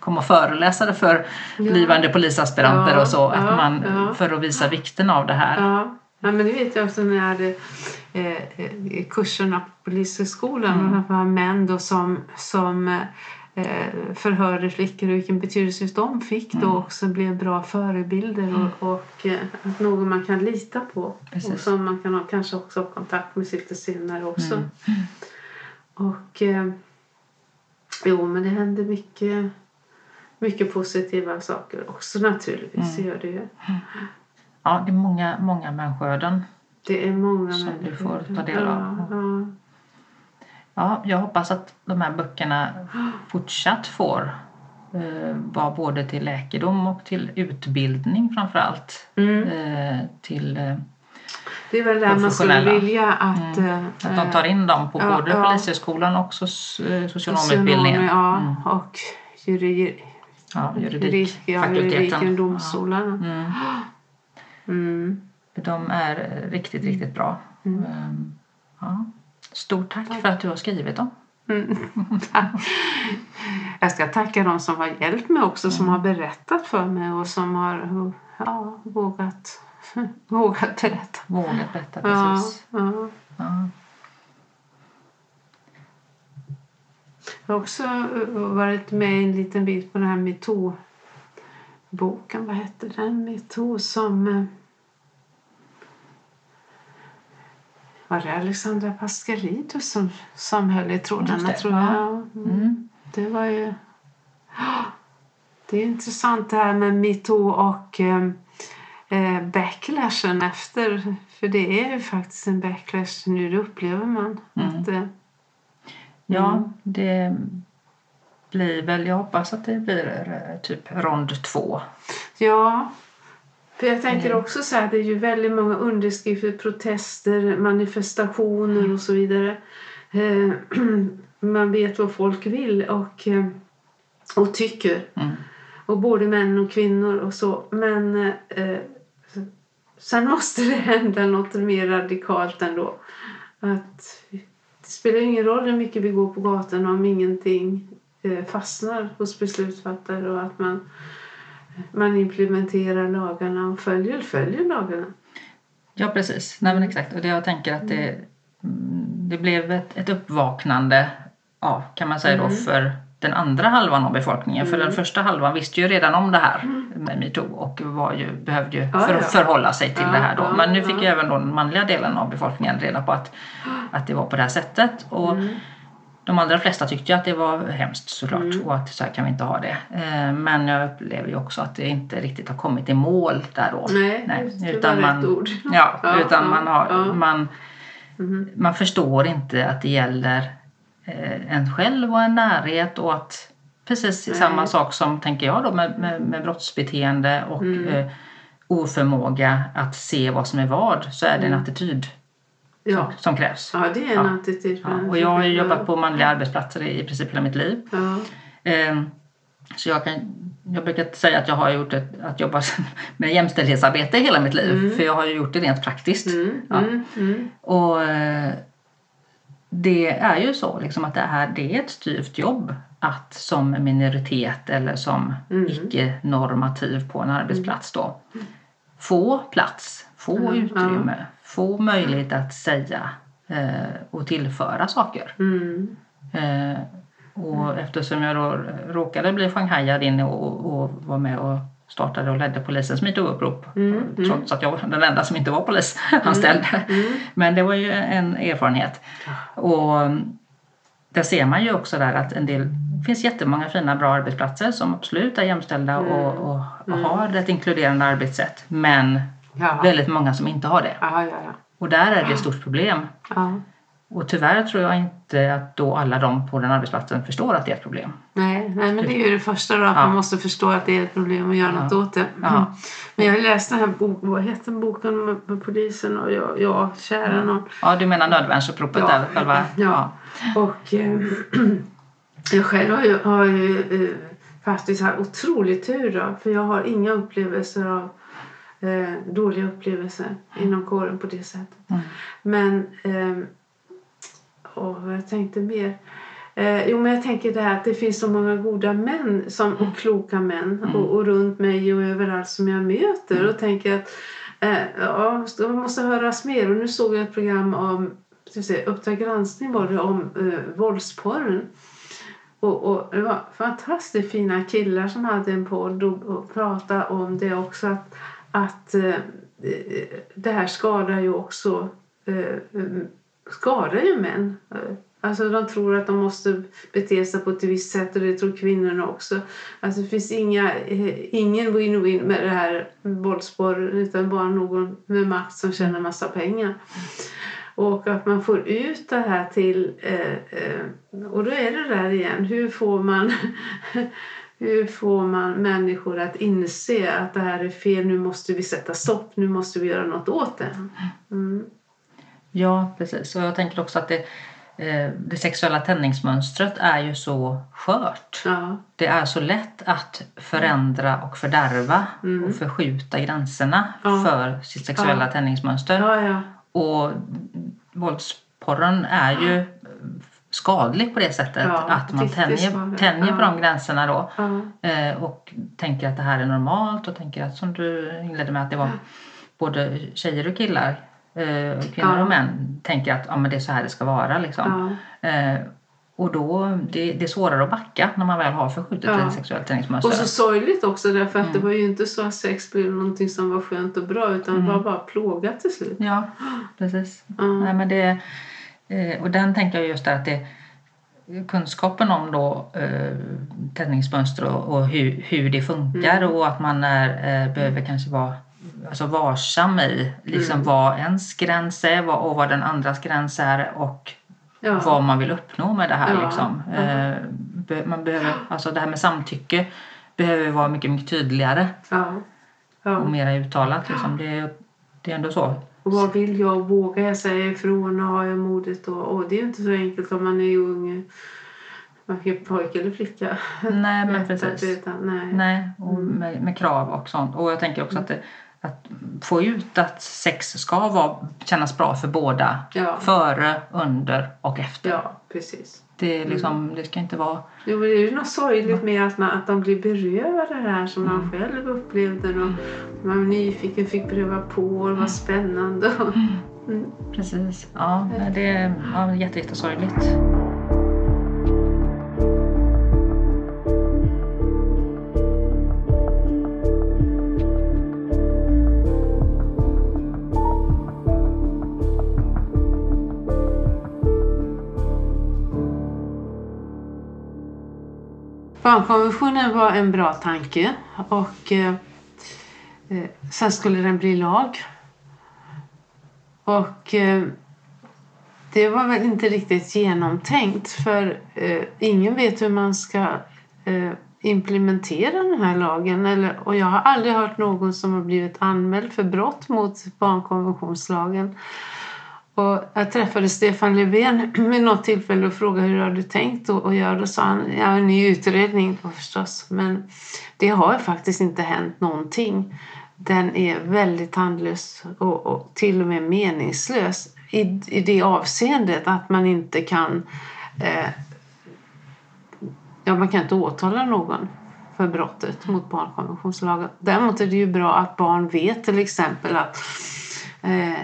Speaker 2: komma och föreläsa det för blivande polisaspiranter
Speaker 1: Ja,
Speaker 2: och så. Att
Speaker 1: ja,
Speaker 2: man,
Speaker 1: ja.
Speaker 2: För att visa vikten av det här.
Speaker 1: Ja. ja, men det vet jag också när eh, eh, kurserna på Polishögskolan.
Speaker 2: Mm.
Speaker 1: Och var män då som, som eh, förhörde flickor och vilken betydelse de fick
Speaker 2: Mm.
Speaker 1: då också blev bra förebilder och, och eh, att någon man kan lita på.
Speaker 2: Precis.
Speaker 1: Och som man kan ha, kanske också ha kontakt med lite senare också.
Speaker 2: Mm.
Speaker 1: Och eh, jo, men det händer mycket, mycket positiva saker också naturligtvis.
Speaker 2: Mm.
Speaker 1: Gör det ju.
Speaker 2: Ja, det är många, många människoöden.
Speaker 1: Det är många
Speaker 2: Som du
Speaker 1: människor.
Speaker 2: får ta del av.
Speaker 1: Ja, ja.
Speaker 2: Ja, jag hoppas att de här böckerna fortsatt får eh, vara både till läkedom och till utbildning framför allt.
Speaker 1: Mm.
Speaker 2: Eh, till eh,
Speaker 1: Det är väl där man skulle vilja att...
Speaker 2: Mm.
Speaker 1: eh,
Speaker 2: att de tar in dem på både
Speaker 1: ja.
Speaker 2: Polishögskolan och eh, socionomutbildningen.
Speaker 1: Ja,
Speaker 2: Mm.
Speaker 1: och juri,
Speaker 2: Ja, juridik,
Speaker 1: juridik, ja,
Speaker 2: fakulteten.
Speaker 1: juridiken, domstolarna.
Speaker 2: Ja. Mm.
Speaker 1: Mm.
Speaker 2: De är eh, riktigt, riktigt bra.
Speaker 1: Mm.
Speaker 2: Ehm, Ja. Stort tack för att du har skrivit dem.
Speaker 1: Mm. Jag ska tacka de som har hjälpt mig också, som har berättat för mig och som har ja, vågat, vågat berätta.
Speaker 2: Vågat berätta,
Speaker 1: Ja,
Speaker 2: precis.
Speaker 1: ja.
Speaker 2: Ja.
Speaker 1: Jag har också eh, varit med en liten bit på den här metoo-boken. Vad hette den? Metoo som... eh, Var det Alexandra Pascalidou som, som höll i trådarna, tror
Speaker 2: ja.
Speaker 1: jag? Mm.
Speaker 2: Mm.
Speaker 1: Det var ju... Det är intressant det här med metoo och eh, eh, backlashen efter. För det är ju faktiskt en backlash nu, det upplever man.
Speaker 2: Mm.
Speaker 1: Att, eh,
Speaker 2: Ja,
Speaker 1: Mm.
Speaker 2: det blir väl, jag hoppas att det blir eh, typ rond två.
Speaker 1: Ja, för jag tänker
Speaker 2: Mm.
Speaker 1: också så här, det är ju väldigt många underskrifter, protester, manifestationer och så vidare. Eh, Man vet vad folk vill och, eh, och tycker.
Speaker 2: Mm.
Speaker 1: Och både män och kvinnor och så. Men eh, sen måste det hända något mer radikalt ändå. Att det spelar ingen roll hur mycket vi går på gatan om ingenting eh, fastnar hos beslutsfattare och att man, man implementerar lagarna och följer, följer lagarna.
Speaker 2: Ja, precis. Nej, men exakt. Och det jag tänker att det, mm, det blev ett, ett uppvaknande, ja, kan man säga då,
Speaker 1: Mm.
Speaker 2: för den andra halvan av befolkningen. För
Speaker 1: Mm.
Speaker 2: den första halvan visste ju redan om det här med metoo och var ju, behövde ju för, förhålla sig till
Speaker 1: Ja,
Speaker 2: det här då. Men nu fick ju även då den manliga delen av befolkningen reda på att, att det var på det här sättet. Och
Speaker 1: Mm.
Speaker 2: De allra flesta tyckte ju att det var hemskt såklart
Speaker 1: Mm.
Speaker 2: och att så här kan vi inte ha det. Eh, Men jag upplever ju också att det inte riktigt har kommit i mål där då.
Speaker 1: Nej, det var rätt ord.
Speaker 2: Ja,
Speaker 1: Ja,
Speaker 2: utan
Speaker 1: ja,
Speaker 2: man, har,
Speaker 1: ja.
Speaker 2: man,
Speaker 1: Mhm.
Speaker 2: man förstår inte att det gäller eh, en själv och en närhet och att precis
Speaker 1: Nej.
Speaker 2: samma sak som, tänker jag då, med, med, med brottsbeteende och
Speaker 1: Mm.
Speaker 2: eh, oförmåga att se vad som är vad så är det en
Speaker 1: Mm.
Speaker 2: attityd
Speaker 1: Ja.
Speaker 2: som, krävs.
Speaker 1: ja, det är en
Speaker 2: Ja.
Speaker 1: attityd.
Speaker 2: Ja, och jag har ju jobbat på manliga arbetsplatser i, princip hela mitt liv. Ehm, Så jag, kan, jag brukar säga att jag har gjort ett, att jobba med jämställdhetsarbete hela mitt liv.
Speaker 1: Mm.
Speaker 2: För jag har ju gjort det rent praktiskt.
Speaker 1: Mm,
Speaker 2: Ja.
Speaker 1: mm, mm.
Speaker 2: Och eh, det är ju så liksom att det, här, det är ett styvt jobb att som minoritet eller som
Speaker 1: Mm.
Speaker 2: icke-normativ på en arbetsplats då få plats, få
Speaker 1: Mm,
Speaker 2: utrymme, få möjlighet att säga eh, och tillföra saker.
Speaker 1: Mm.
Speaker 2: Eh, och eftersom jag då råkade bli shanghajad in och, och var med och startade och ledde polisens metoo-upprop
Speaker 1: Mm, mm.
Speaker 2: trots att jag var den enda som inte var polisanställd.
Speaker 1: Mm.
Speaker 2: Men det var ju en erfarenhet. Och mm, där ser man ju också där att en del, det finns jättemånga fina bra arbetsplatser som absolut är jämställda
Speaker 1: Mm.
Speaker 2: och, och
Speaker 1: Mm.
Speaker 2: har ett inkluderande arbetssätt. Men
Speaker 1: Ja.
Speaker 2: väldigt många som inte har det.
Speaker 1: Ja, ja.
Speaker 2: Och där är det ett stort problem. Och tyvärr tror jag inte att då alla de på den arbetsplatsen förstår att det är ett problem.
Speaker 1: Nej, nej, men det är ju det första då, att man måste förstå att det är ett problem och göra
Speaker 2: Ja.
Speaker 1: något åt det.
Speaker 2: Ja.
Speaker 1: Men jag har läst den här boken, vad heter boken med, med polisen och jag, ja, kära någon.
Speaker 2: Ja, du menar nödvärnsuppropet
Speaker 1: Ja.
Speaker 2: där? Själva,
Speaker 1: Ja. Och eh, jag själv har ju, har ju eh, faktiskt haft otrolig tur då, för jag har inga upplevelser av eh, dåliga upplevelser inom kåren på det sättet.
Speaker 2: Mm.
Speaker 1: Men, eh, vad jag tänkte mer. Eh, jo, men jag tänker det här att det finns så många goda män som, och kloka män
Speaker 2: Mm.
Speaker 1: och, och runt mig och överallt som jag möter och tänker att eh, ja, det måste höras mer. Och nu såg jag ett program om Uppdrag granskning var det om eh, våldsporren. Och, och det var fantastiskt fina killar som hade en podd och, och pratade om det också. Att, att eh, eh, det här skadar ju också eh, eh skadar ju män. Eh, alltså de tror att de måste bete sig på ett visst sätt och det tror kvinnorna också. Alltså det finns inga, eh, ingen win-win med det här våldsporren utan bara någon med makt som tjänar massa pengar. Och att man får ut det här till... Eh, eh, och då är det där igen. Hur får man... Hur får man människor att inse att det här är fel, nu måste vi sätta stopp, nu måste vi göra något åt det. Mm.
Speaker 2: Ja, precis. Och jag tänker också att det, eh, det sexuella tändningsmönstret är ju så skört.
Speaker 1: Ja.
Speaker 2: Det är så lätt att förändra och fördärva
Speaker 1: Mm.
Speaker 2: och förskjuta gränserna
Speaker 1: Ja.
Speaker 2: för sitt sexuella
Speaker 1: Ja.
Speaker 2: tändningsmönster. Och våldsporren är ju skadlig på det sättet.
Speaker 1: Ja,
Speaker 2: att man tänjer, tänjer på
Speaker 1: Ja.
Speaker 2: de gränserna då.
Speaker 1: Ja.
Speaker 2: Eh, och tänker att det här är normalt och tänker att som du inledde med att det var både tjejer och killar, eh, kvinnor och män, tänker att ja, men det är så här det ska vara. Liksom. Eh, och då, det, det är svårare att backa när man väl har förskjutet
Speaker 1: Ja.
Speaker 2: ett sexuellt träningsmönster.
Speaker 1: Och så sorgligt också därför att
Speaker 2: Mm.
Speaker 1: det var ju inte så att sex blev någonting som var skönt och bra utan
Speaker 2: Mm.
Speaker 1: det var bara plågat till slut.
Speaker 2: Ja, precis.
Speaker 1: Ja.
Speaker 2: Nej, men det, och den tänker jag just där att det, kunskapen om då, eh, tändningsmönster och, och hur, hur det funkar
Speaker 1: Mm.
Speaker 2: och att man är, eh, behöver kanske vara alltså varsam i liksom
Speaker 1: Mm.
Speaker 2: vad ens gräns är vad, och vad den andras gräns är och
Speaker 1: Ja.
Speaker 2: vad man vill uppnå med det här.
Speaker 1: Ja.
Speaker 2: Liksom. Eh, be- man behöver, alltså det här med samtycke behöver vara mycket, mycket tydligare.
Speaker 1: Ja.
Speaker 2: och mer uttalat. Liksom. Det, det är ändå så.
Speaker 1: Och vad vill jag? Vågar jag säga ifrån? Och har jag modet? Och, och det är ju inte så enkelt om man är ung. Varken pojke eller flicka.
Speaker 2: Nej, men precis.
Speaker 1: veta. Nej.
Speaker 2: Nej, och med, med krav och sånt. Och jag tänker också att, det, att få ut att sex ska vara, kännas bra för båda.
Speaker 1: Ja.
Speaker 2: Före, under och efter.
Speaker 1: ja, precis.
Speaker 2: Det, är liksom, det ska inte vara...
Speaker 1: Jo, men det är ju något sorgligt med att, man, att de blir berövade det här som man själv upplevde. Och man var nyfiken, fick pröva på och det var spännande. Mm.
Speaker 2: Precis. Ja, det är ja, jätte, jättesorgligt.
Speaker 1: Barnkonventionen var en bra tanke och eh, eh, sen skulle den bli lag. Och eh, det var väl inte riktigt genomtänkt för eh, ingen vet hur man ska eh, implementera den här lagen. Eller, och jag har aldrig hört någon som har blivit anmäld för brott mot barnkonventionslagen. Och jag träffade Stefan Löfven vid något tillfälle och frågade hur har du tänkt att göra. Då sa han, ja en ny utredning förstås. Men det har faktiskt inte hänt någonting. Den är väldigt tandlös och, och till och med meningslös i, i det avseendet att man inte kan eh, ja, man kan inte åtala någon för brottet mot barnkonventionslagen. Däremot är det ju bra att barn vet till exempel att eh,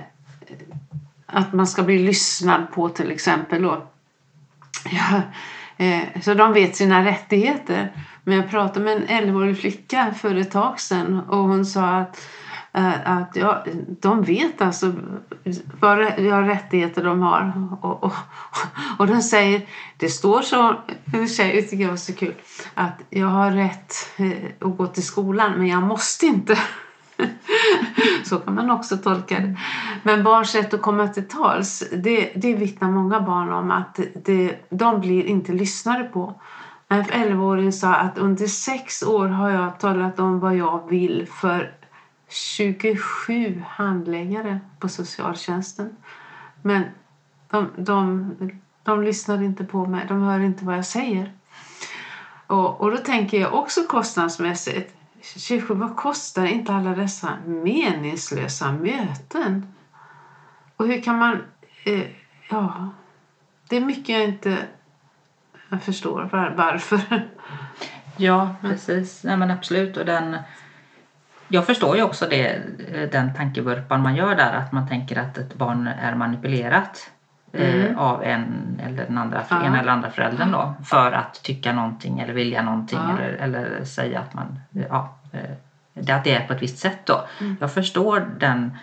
Speaker 1: att man ska bli lyssnad på till exempel. Och, ja, eh, så de vet sina rättigheter. Men jag pratade med en 11-årig flicka för ett tag sedan och hon sa att, eh, att ja, de vet alltså vad ja, rättigheter de har. Och, och, och de säger, det står så, en tjej tycker jag var så kul, att jag har rätt eh, att gå till skolan men jag måste inte. Så kan man också tolka det. Men barns rätt att komma till tals, det, det vittnar många barn om att det, de blir inte lyssnade på. En 11-åring sa att under sex år har jag talat om vad jag vill för 27 handläggare på socialtjänsten. Men de, de, de lyssnar inte på mig, de hör inte vad jag säger. Och, och då tänker jag också kostnadsmässigt. 27, vad kostar inte alla dessa meningslösa möten? Och hur kan man... Eh, ja, det är mycket jag inte jag förstår var, varför.
Speaker 2: Ja, precis. Nej, men absolut. Och den, jag förstår ju också det, den tankevurpan man gör där. Att man tänker att ett barn är manipulerat
Speaker 1: Mm.
Speaker 2: eh, av en eller den andra,
Speaker 1: Ja.
Speaker 2: ena eller andra föräldern då. För att tycka någonting eller vilja någonting.
Speaker 1: Ja.
Speaker 2: Eller, eller säga att man... Ja, eh, det- att det är på ett visst sätt då.
Speaker 1: Mm.
Speaker 2: Jag förstår den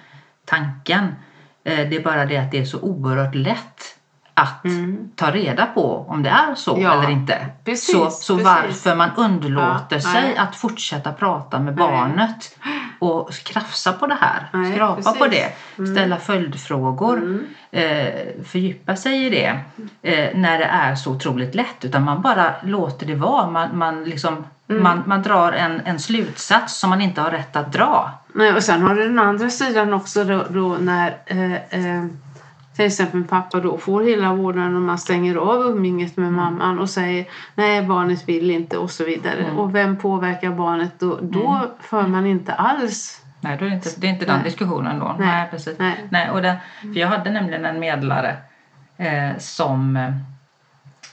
Speaker 2: tanken. Eh, det är bara det att det är så oerhört lätt att
Speaker 1: Mm.
Speaker 2: ta reda på om det är så
Speaker 1: Ja,
Speaker 2: eller inte.
Speaker 1: precis,
Speaker 2: så så
Speaker 1: precis.
Speaker 2: varför man underlåter
Speaker 1: Ja,
Speaker 2: sig
Speaker 1: nej.
Speaker 2: att fortsätta prata med
Speaker 1: Nej.
Speaker 2: barnet och krafsa på det här,
Speaker 1: Nej,
Speaker 2: skrapa
Speaker 1: precis.
Speaker 2: på det,
Speaker 1: Mm.
Speaker 2: ställa följdfrågor,
Speaker 1: Mm.
Speaker 2: eh, fördjupa sig i det eh, när det är så otroligt lätt. Utan man bara låter det vara. Man, man, liksom,
Speaker 1: Mm.
Speaker 2: man, man drar en, en slutsats som man inte har rätt att dra.
Speaker 1: Nej, och sen har du den andra sidan också då, då när eh, eh, till exempel pappa då får hela vårdnaden och man stänger av umgänget med mamman och säger nej barnet vill inte och så vidare.
Speaker 2: Mm.
Speaker 1: Och vem påverkar barnet då? Då för man inte alls.
Speaker 2: Nej, då är det inte, det är inte den
Speaker 1: Nej.
Speaker 2: diskussionen då.
Speaker 1: Nej.
Speaker 2: Nej, precis.
Speaker 1: Nej.
Speaker 2: Nej, och den, för jag hade nämligen en medlare eh, som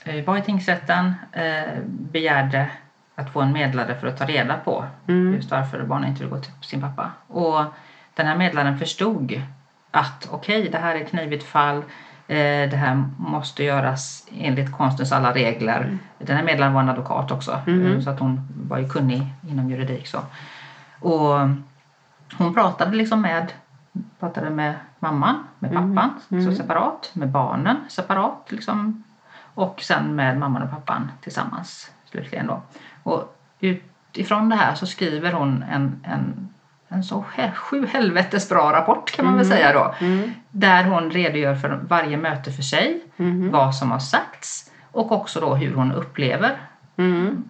Speaker 2: eh, var i tingsrätten, eh, begärde att få en medlare för att ta reda på
Speaker 1: Mm.
Speaker 2: just varför barnen inte vill gå till sin pappa. Och den här medlaren förstod att okej, det här är ett knivigt fall. Eh, det här måste göras enligt konstens alla regler. Den här medlaren var en advokat också, eh, så att hon var ju kunnig inom juridik. Så. Och hon pratade liksom med, pratade med mamman, med
Speaker 1: Mhm.
Speaker 2: pappan,
Speaker 1: Mm.
Speaker 2: så separat, med barnen separat liksom. Och sen med mamman och pappan tillsammans slutligen då. Och utifrån det här så skriver hon en, en, en så sju helvetes bra rapport kan man väl säga då.
Speaker 1: Mm.
Speaker 2: Där hon redogör för varje möte för sig,
Speaker 1: Mhm.
Speaker 2: vad som har sagts och också då hur hon upplever
Speaker 1: Mm.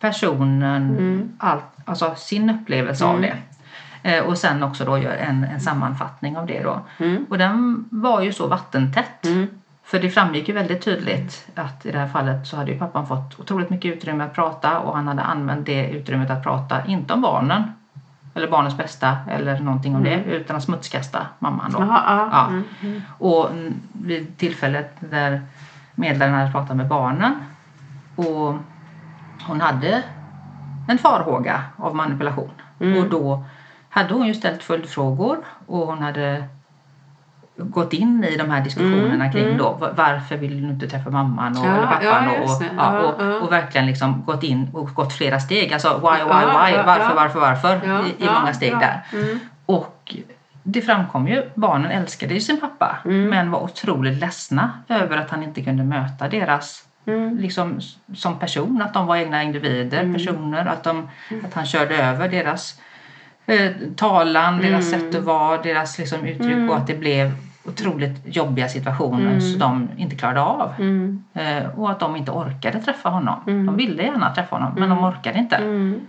Speaker 2: personen,
Speaker 1: Mm.
Speaker 2: allt, alltså sin upplevelse av
Speaker 1: Mm.
Speaker 2: det. Eh, och sen också då gör en, en sammanfattning av det då.
Speaker 1: Mm.
Speaker 2: Och den var ju så vattentätt.
Speaker 1: Mm.
Speaker 2: För det framgick ju väldigt tydligt att i det här fallet så hade ju pappan fått otroligt mycket utrymme att prata och han hade använt det utrymmet att prata, inte om barnen eller barnens bästa eller någonting om
Speaker 1: Mm.
Speaker 2: det, utan att smutskasta mamman då.
Speaker 1: Jaha, ja.
Speaker 2: Ja.
Speaker 1: Mm. Mm.
Speaker 2: Och vid tillfället där medlaren hade pratat med barnen och hon hade en farhåga av manipulation.
Speaker 1: Mm.
Speaker 2: Och då hade hon ju ställt följdfrågor och hon hade gått in i de här diskussionerna
Speaker 1: Mm,
Speaker 2: kring
Speaker 1: mm.
Speaker 2: då va- varför vill du inte träffa mamman och,
Speaker 1: Ja,
Speaker 2: eller pappan
Speaker 1: ja,
Speaker 2: och, ja, och, och verkligen liksom gått in och gått flera steg. Alltså why, why, why, varför, varför, varför i, i många steg där.
Speaker 1: Mm.
Speaker 2: Och det framkom ju, barnen älskade ju sin pappa
Speaker 1: Mm.
Speaker 2: men var otroligt ledsna över att han inte kunde möta deras
Speaker 1: Mm.
Speaker 2: liksom som person, att de var egna individer,
Speaker 1: Mm.
Speaker 2: personer, att, de, att han körde över deras eh, talan, deras
Speaker 1: Mm.
Speaker 2: sätt att vara, deras liksom, uttryck
Speaker 1: Mm.
Speaker 2: och att det blev otroligt jobbiga situationer
Speaker 1: Mm.
Speaker 2: som de inte klarade av.
Speaker 1: Mm.
Speaker 2: Eh, och att de inte orkade träffa honom.
Speaker 1: Mm.
Speaker 2: De ville gärna träffa honom men
Speaker 1: Mm.
Speaker 2: de orkade inte.
Speaker 1: Mm.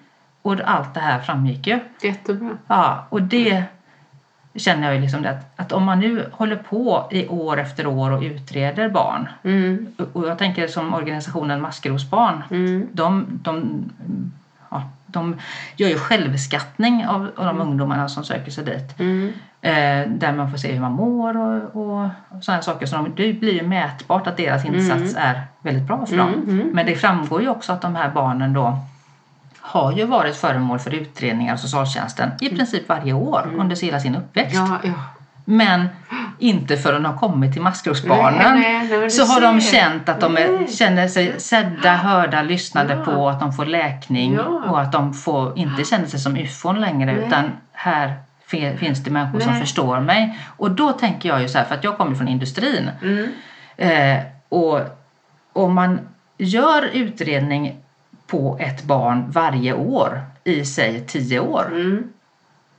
Speaker 2: Och allt det här framgick ju.
Speaker 1: Jättebra.
Speaker 2: Ja, och det känner jag ju liksom det att, att om man nu håller på i år efter år och utreder barn
Speaker 1: Mm.
Speaker 2: och jag tänker som organisationen Maskrosbarn
Speaker 1: Mm.
Speaker 2: de, de, ja, de gör ju självskattning av, av de ungdomarna som söker sig dit.
Speaker 1: Mm.
Speaker 2: Eh, där man får se hur man mår och, och sådana saker. Så de, det blir ju mätbart att deras insats är väldigt bra för dem.
Speaker 1: Mm, mm.
Speaker 2: Men det framgår ju också att de här barnen då har ju varit föremål för utredningar av socialtjänsten i princip varje år under hela sin uppväxt.
Speaker 1: Ja, ja.
Speaker 2: Men inte förrän de har kommit till maskrosbarnen så har de känt att de är, känner sig sedda, hörda, lyssnade
Speaker 1: Ja.
Speaker 2: på, att de får läkning och att de får inte känner sig som ufon längre
Speaker 1: Nej.
Speaker 2: utan här finns det människor som
Speaker 1: Nej.
Speaker 2: förstår mig. Och då tänker jag ju så här, för att jag kommer från industrin
Speaker 1: Mm.
Speaker 2: eh, och om man gör utredning på ett barn varje år i sig tio år
Speaker 1: Mm.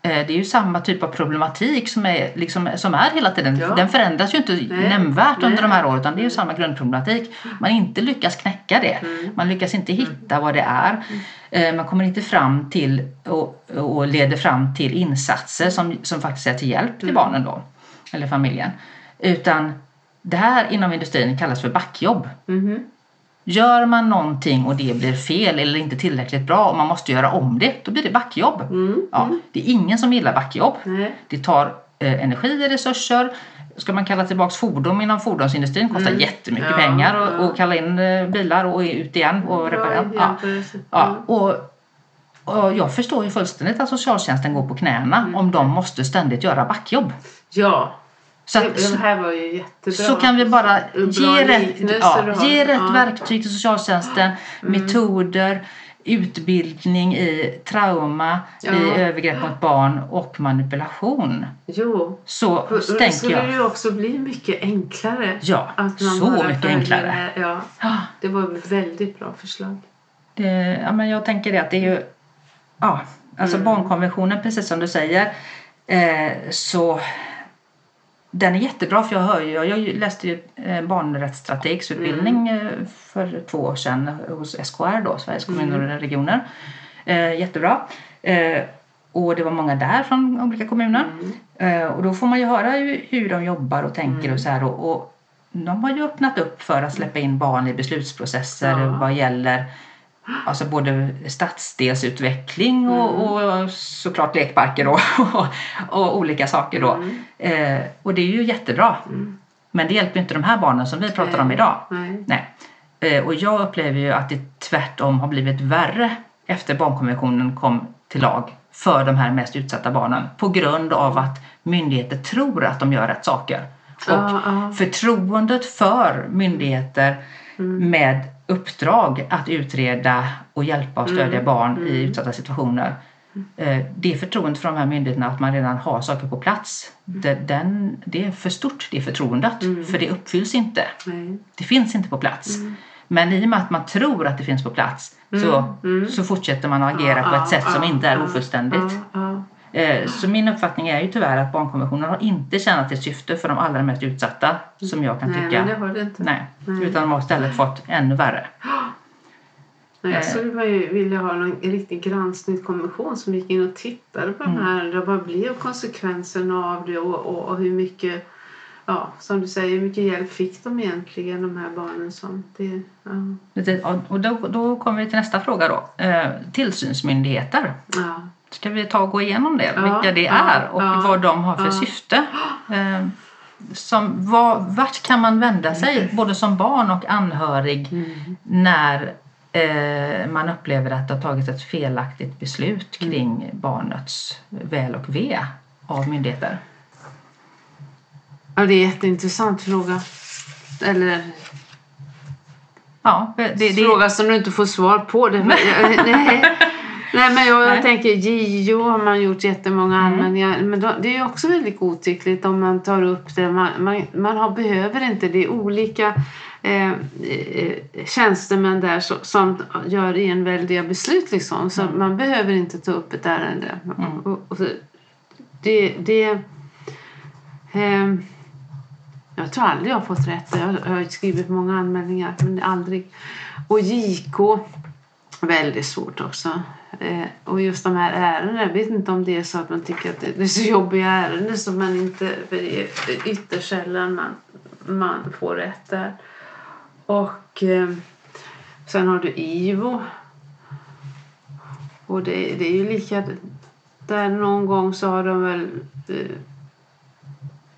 Speaker 2: Eh, Det är ju samma typ av problematik som är, liksom, som är hela tiden.
Speaker 1: Ja.
Speaker 2: Den förändras ju inte
Speaker 1: Nej.
Speaker 2: nämnvärt under
Speaker 1: Nej.
Speaker 2: de här åren utan det är ju samma grundproblematik. Man inte lyckas knäcka det.
Speaker 1: Mm.
Speaker 2: Man lyckas inte hitta vad det är. Eh, Man kommer inte fram till och, och leder fram till insatser som, som faktiskt är till hjälp till
Speaker 1: Mm.
Speaker 2: barnen då. Eller familjen. Utan det här inom industrin kallas för backjobb.
Speaker 1: Mhm.
Speaker 2: Gör man någonting och det blir fel eller inte tillräckligt bra och man måste göra om det, då blir det backjobb.
Speaker 1: Mm.
Speaker 2: Ja, det är ingen som gillar backjobb.
Speaker 1: Nej.
Speaker 2: Det tar eh, energi och resurser. Ska man kalla tillbaks fordon inom fordonsindustrin kostar
Speaker 1: Mm.
Speaker 2: jättemycket
Speaker 1: Ja,
Speaker 2: pengar och,
Speaker 1: ja.
Speaker 2: och kalla in eh, bilar och ut igen och reparera. Ja, ja, och, och jag förstår ju fullständigt att socialtjänsten går på knäna
Speaker 1: Mm.
Speaker 2: om de måste ständigt göra backjobb.
Speaker 1: Ja,
Speaker 2: Så, att,
Speaker 1: det här var ju jättebra.
Speaker 2: så kan vi bara ge rätt, ja, ge rätt.
Speaker 1: Mm.
Speaker 2: verktyg till socialtjänsten, metoder, utbildning i trauma,
Speaker 1: Ja.
Speaker 2: i övergrepp mot barn och manipulation.
Speaker 1: Jo,
Speaker 2: Så
Speaker 1: då
Speaker 2: tänker
Speaker 1: skulle
Speaker 2: jag.
Speaker 1: det ju också bli mycket enklare.
Speaker 2: Ja,
Speaker 1: Att man
Speaker 2: så mycket enklare.
Speaker 1: Ja, det var ett väldigt bra förslag.
Speaker 2: det, ja, men jag tänker det att det är ju... Ja, alltså
Speaker 1: Mm.
Speaker 2: barnkonventionen, precis som du säger, eh, så den är jättebra för jag hör ju, jag läste ju eh, barnrättsstrategsutbildning
Speaker 1: Mm.
Speaker 2: eh, för två år sedan hos SKR då, Sveriges kommuner
Speaker 1: Mm.
Speaker 2: och regioner. Eh, jättebra. Eh, och det var många där från olika kommuner.
Speaker 1: Mm.
Speaker 2: Eh, och då får man ju höra hur, hur de jobbar och tänker
Speaker 1: Mm.
Speaker 2: och så här. Och, och de har ju öppnat upp för att släppa in barn i beslutsprocesser
Speaker 1: Ja.
Speaker 2: vad gäller alltså både stadsdelsutveckling och,
Speaker 1: Mm.
Speaker 2: och såklart lekparker och, och, och olika saker då.
Speaker 1: Mm.
Speaker 2: Eh, och det är ju jättebra.
Speaker 1: Mm.
Speaker 2: Men det hjälper inte de här barnen som vi pratar om
Speaker 1: Nej.
Speaker 2: idag.
Speaker 1: Nej.
Speaker 2: Nej. Eh, och jag upplever ju att det tvärtom har blivit värre efter barnkonventionen kom till lag för de här mest utsatta barnen på grund av att myndigheter tror att de gör rätt saker. Och
Speaker 1: Ja, ja.
Speaker 2: förtroendet för myndigheter
Speaker 1: Mm.
Speaker 2: med uppdrag att utreda och hjälpa och stödja
Speaker 1: Mm.
Speaker 2: barn i utsatta situationer. Eh, Det förtroendet för de här myndigheterna att man redan har saker på plats. Det, den, det är för stort det förtroendet
Speaker 1: Mm.
Speaker 2: för det uppfylls inte.
Speaker 1: Nej.
Speaker 2: Det finns inte på plats. Men i och med att man tror att det finns på plats så,
Speaker 1: Mm.
Speaker 2: så fortsätter man att agera på
Speaker 1: Ja,
Speaker 2: ett sätt som
Speaker 1: ja,
Speaker 2: inte är
Speaker 1: ja,
Speaker 2: ofullständigt. Eh, Så min uppfattning är ju tyvärr att barnkonventionen har inte tjänat ett syfte för de allra mest utsatta som jag kan
Speaker 1: Nej,
Speaker 2: tycka.
Speaker 1: men det har det inte.
Speaker 2: Nej,
Speaker 1: Nej.
Speaker 2: utan de har istället fått ännu värre.
Speaker 1: Nej,
Speaker 2: Eh.
Speaker 1: jag skulle man ju vilja ha någon riktig granskningskommission som gick in och tittade på
Speaker 2: Mm.
Speaker 1: de här. Vad blev konsekvenserna av det och, och, och hur mycket, ja, som du säger, hur mycket hjälp fick de egentligen, de här barnen som det, ja,
Speaker 2: Och då, då kommer vi till nästa fråga då. Eh, Tillsynsmyndigheter.
Speaker 1: ja.
Speaker 2: Ska vi ta och gå igenom det?
Speaker 1: Ja,
Speaker 2: vilka det
Speaker 1: ja,
Speaker 2: är och
Speaker 1: ja,
Speaker 2: vad de har för syfte. Eh, Som, vad, vart kan man vända sig både som barn och anhörig
Speaker 1: Mm.
Speaker 2: när eh, man upplever att det har tagits ett felaktigt beslut
Speaker 1: Mm.
Speaker 2: kring barnets väl och ve av myndigheter?
Speaker 1: ja, det är en jätteintressant fråga. Eller
Speaker 2: Ja, det, det,
Speaker 1: fråga som du inte får svar på. Det, nej. Nej, men jag, jag tänker JO har man gjort jättemånga
Speaker 2: Mm.
Speaker 1: anmälningar. Men då, det är ju också väldigt godtyckligt om man tar upp det. Man, man, man har, behöver inte. Det är olika eh, eh, tjänstemän där som, som gör enväldiga beslut. Liksom. Så
Speaker 2: Mm.
Speaker 1: man behöver inte ta upp ett ärende.
Speaker 2: Mm.
Speaker 1: Och, och, så- det, det, ehm, jag tror aldrig jag har fått rätt. Jag har skrivit många anmälningar, men aldrig. Och JK, väldigt svårt också. Eh, och just de här ärendena, jag vet inte om det är så att man tycker att det är så jobbiga ärenden som man inte, för det är ytterst sällan man, man får rätt där. Och eh, sen har du IVO. Och det, det är ju lika där någon gång så har de väl eh,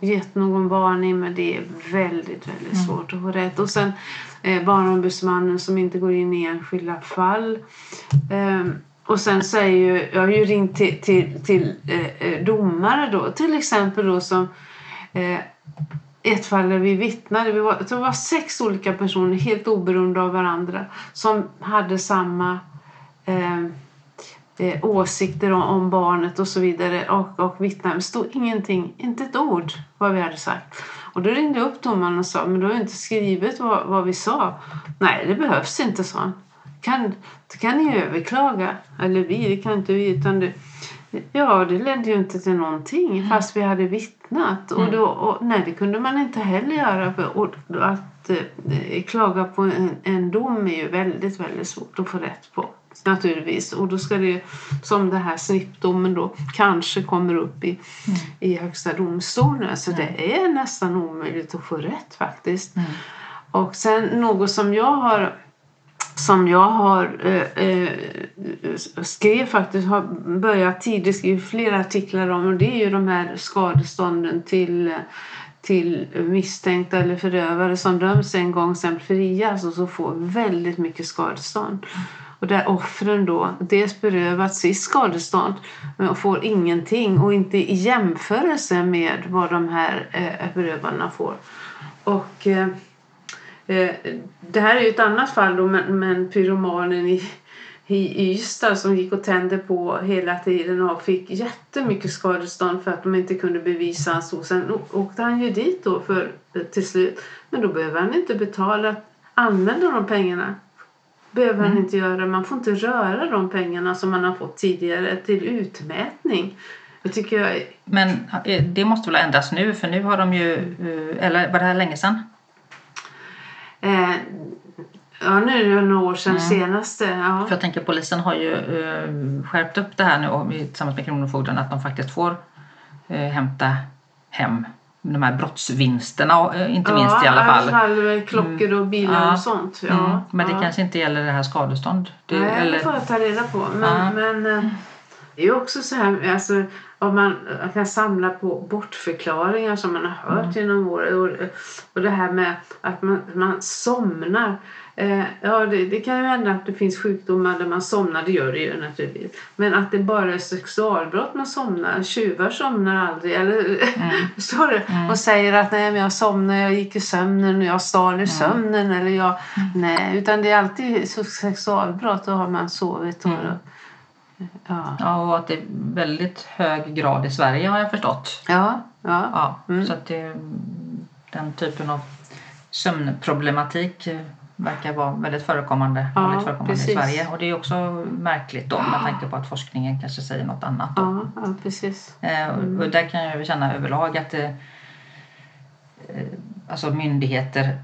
Speaker 1: gett någon varning men det är väldigt, väldigt svårt att få rätt. Och sen eh, Barnombudsmannen som inte går in i enskilda fall. Ehm, och sen säger ju, jag har ju ringt till, till, till eh, eh, domare då, till exempel då som eh, ett fall där vi vittnade, vi var, det var sex olika personer helt oberoende av varandra som hade samma eh, eh, åsikter om, om barnet och så vidare och, och vittnade. Det stod ingenting, inte ett ord vad vi hade sagt. Och då ringde jag upp domaren och sa, men du har ju inte skrivit vad, vad vi sa. Nej, det behövs inte, sa han. Kan, det kan ni överklaga. Eller vi, det kan inte vi. Utan det, ja, det ledde ju inte till någonting fast vi hade vittnat. Och då, och, nej, det kunde man inte heller göra. För, och, att eh, klaga på en, en dom är ju väldigt, väldigt svårt att få rätt på. Naturligtvis. Och då ska det som det här snippdomen då kanske kommer upp i, i högsta domstolen. Så det är nästan omöjligt att få rätt faktiskt.
Speaker 2: Mm.
Speaker 1: Och sen något som jag har som jag har eh, eh, skrev faktiskt, har börjat tidigt skriva flera artiklar om och det är ju de här skadestånden till, till misstänkta eller förövare som döms en gång sen frias alltså och så får väldigt mycket skadestånd. Och där offren då dels berövats sitt skadestånd men får ingenting och inte i jämförelse med vad de här eh, berövarna får. Och Eh, det här är ju ett annat fall då, men, pyromanen i, i Ystad som gick och tände på hela tiden och fick jättemycket skadestånd för att de inte kunde bevisa hans ord. Sen åkte han ju dit då för, till slut. Men då behöver han inte betala, använda de pengarna. Behöver han inte göra. Man får inte röra de pengarna som man har fått tidigare till utmätning. Jag tycker jag,
Speaker 2: Men eh, det måste väl ändras nu för nu har de ju, eh, eller var det här länge sedan?
Speaker 1: Eh, ja nu är det några år sedan
Speaker 2: Mm.
Speaker 1: senaste. Ja.
Speaker 2: För jag tänker polisen har ju eh, skärpt upp det här nu tillsammans med Kronofogden att de faktiskt får eh, hämta hem de här brottsvinsterna, eh, inte minst i alla fall.
Speaker 1: Fall klockor och bilar
Speaker 2: Ja.
Speaker 1: och sånt. Ja.
Speaker 2: Mm, men det
Speaker 1: ja.
Speaker 2: kanske inte gäller det här skadestånd. Det,
Speaker 1: Nej,
Speaker 2: eller,
Speaker 1: det får jag ta reda på. Men,
Speaker 2: Ja.
Speaker 1: men, eh, det är också så här, alltså, om man kan samla på bortförklaringar som man har hört genom åren och, och det här med att man, man somnar. Eh, ja, det, det kan ju hända att det finns sjukdomar där man somnar, det gör det ju naturligtvis. Men att det bara är sexualbrott man somnar, tjuvar somnar aldrig. Eller,
Speaker 2: Mm.
Speaker 1: förstår du? Och säger att nej, men jag somnar, jag gick i sömnen och jag stal i sömnen. Eller jag, nej, utan det är alltid sexualbrott, då har man sovit. Och, ja.
Speaker 2: Ja, och att det är väldigt hög grad i Sverige har jag förstått.
Speaker 1: Ja, ja.
Speaker 2: Ja,
Speaker 1: Mm.
Speaker 2: Så att det, den typen av sömnproblematik eh, verkar vara väldigt förekommande,
Speaker 1: Ja,
Speaker 2: vanligt förekommande i. Sverige. Och det är också märkligt då med tanke på att forskningen kanske säger något annat.
Speaker 1: Ja, ja precis.
Speaker 2: Eh, och- Och där kan jag känna överlag att det, eh, alltså myndigheter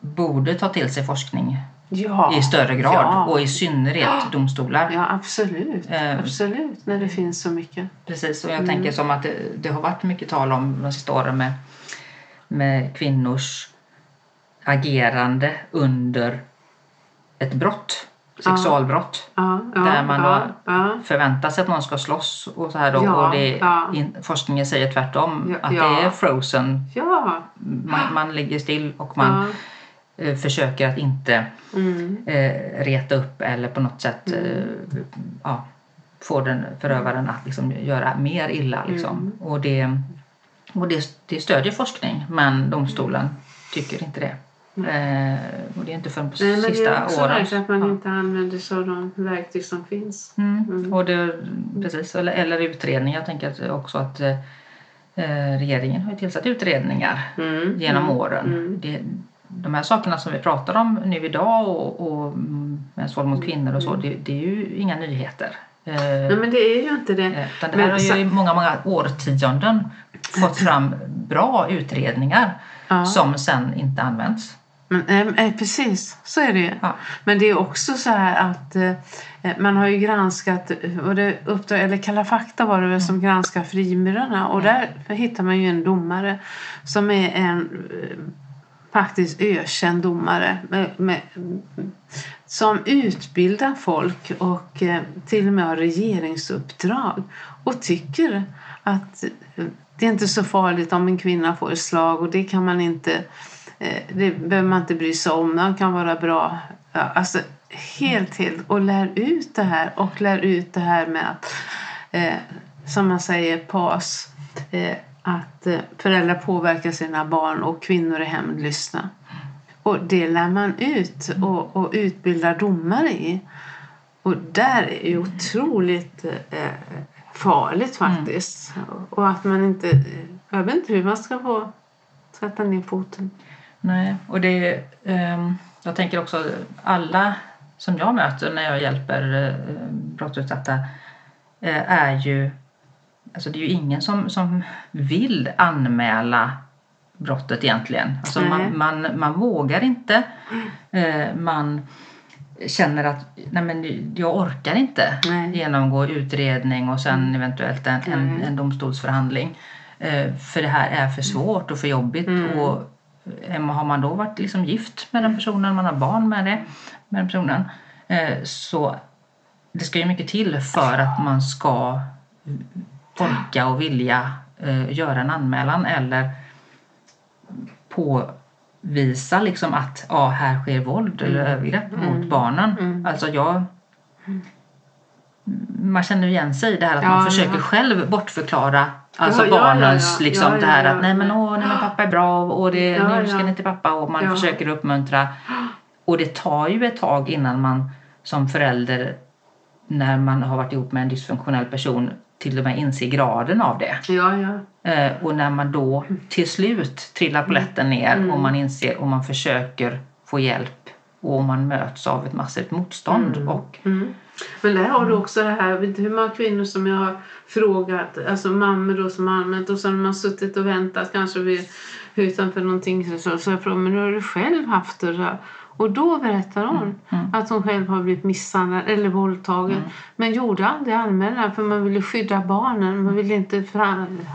Speaker 2: borde ta till sig forskning
Speaker 1: Ja,
Speaker 2: i större grad
Speaker 1: Ja.
Speaker 2: och i synnerhet domstolar.
Speaker 1: ja absolut.
Speaker 2: Eh,
Speaker 1: absolut, när det finns så mycket.
Speaker 2: Precis, och jag
Speaker 1: Mm.
Speaker 2: tänker som att det, det har varit mycket tal om de sista åren med, med kvinnors agerande under ett brott, sexualbrott.
Speaker 1: Ja, ja,
Speaker 2: Där man
Speaker 1: ja,
Speaker 2: då
Speaker 1: ja.
Speaker 2: förväntar sig att någon ska slåss och så här då,
Speaker 1: Ja,
Speaker 2: och det,
Speaker 1: ja.
Speaker 2: in, forskningen säger tvärtom,
Speaker 1: Ja,
Speaker 2: att
Speaker 1: ja.
Speaker 2: det är frozen.
Speaker 1: ja,
Speaker 2: Man, man ligger still och man
Speaker 1: ja.
Speaker 2: Försöker att inte
Speaker 1: Mm.
Speaker 2: eh, reta upp eller på något sätt eh, ja, få den förövaren att liksom göra mer illa. Liksom.
Speaker 1: Mm.
Speaker 2: Och, det, och det, det stödjer forskning men domstolen tycker inte det. Eh, och det är inte förrän på
Speaker 1: Nej, men det
Speaker 2: sista
Speaker 1: är också
Speaker 2: åren.
Speaker 1: att man
Speaker 2: Ja.
Speaker 1: inte använder sig av de verktyg som finns.
Speaker 2: Mm. Och det, precis, eller, eller utredningar. Jag tänker att också att eh, eh, regeringen har ju tillsatt utredningar
Speaker 1: Mm.
Speaker 2: genom
Speaker 1: Mm.
Speaker 2: åren.
Speaker 1: Mm.
Speaker 2: Det, de här sakerna som vi pratar om nu idag och, och mm, mäns våld mot kvinnor och så, det, det är ju inga nyheter. Eh,
Speaker 1: Nej, men det är ju inte det.
Speaker 2: eh, utan det
Speaker 1: men
Speaker 2: här har ju i många, många årtionden fått fram bra utredningar
Speaker 1: Ja.
Speaker 2: som sen inte används.
Speaker 1: Men, eh, eh, precis, så är det ju.
Speaker 2: Ja.
Speaker 1: Men det är också så här att eh, man har ju granskat, och det uppdrag, eller Kalla fakta var det väl som granskar frimurarna och där hittar man ju en domare som är en faktiskt ökänd domare med, med, som utbildar folk och eh, till och med har regeringsuppdrag och tycker att det är inte så farligt om en kvinna får ett slag och det kan man inte eh, det behöver man inte bry sig om. man kan vara bra. Alltså helt, helt. Och lär ut det här och lär ut det här med att eh, som man säger PAS eh, att eh, föräldrar påverkar sina barn och kvinnor är hämndlystna. Och det lär man ut och, och utbildar domare i. Och där är ju otroligt eh, farligt faktiskt. Och att man inte... Jag vet inte hur man ska få sätta ner foten.
Speaker 2: Nej, och det, ehm, jag tänker också alla som jag möter när jag hjälper eh, brottsutsatta eh, är ju, alltså det är ju ingen som, som vill anmäla brottet egentligen. Alltså man, man, man vågar inte. Eh, man känner att nej men jag orkar inte
Speaker 1: Nej.
Speaker 2: genomgå utredning och sen eventuellt en, en,
Speaker 1: Nej.
Speaker 2: en domstolsförhandling. Eh, för det här är för svårt och för jobbigt.
Speaker 1: Mm.
Speaker 2: Och eh, har man då varit liksom gift med den personen, man har barn med, det, med den personen. Så det ska ju mycket till för att man ska orka och vilja eh, göra en anmälan eller påvisa liksom att ja, här sker våld eller övergrepp mot barnen.
Speaker 1: Mm.
Speaker 2: Alltså jag man känner igen sig i det här att
Speaker 1: Ja,
Speaker 2: man försöker
Speaker 1: ja.
Speaker 2: själv bortförklara alltså
Speaker 1: Ja,
Speaker 2: barnens liksom det här att nej men åh, nej men pappa är bra och det, nu ska ni till pappa och man försöker uppmuntra. Och det tar ju ett tag innan man som förälder när man har varit ihop med en dysfunktionell person till och med inser graden av det.
Speaker 1: Ja, ja.
Speaker 2: Eh, och när man då till slut trillar polletten ner och man inser och man försöker få hjälp och man möts av ett massivt motstånd. Och,
Speaker 1: Mm. Men där har du också det här, vet du hur många kvinnor som jag har frågat, alltså mammor då som anmält och så har man suttit och väntat kanske vid, utanför någonting så, så jag frågar, men hur har du själv haft det? Och då berättar hon att hon själv har blivit misshandlad eller våldtagen. Men gjorde aldrig anmälan för man ville skydda barnen. Man ville inte,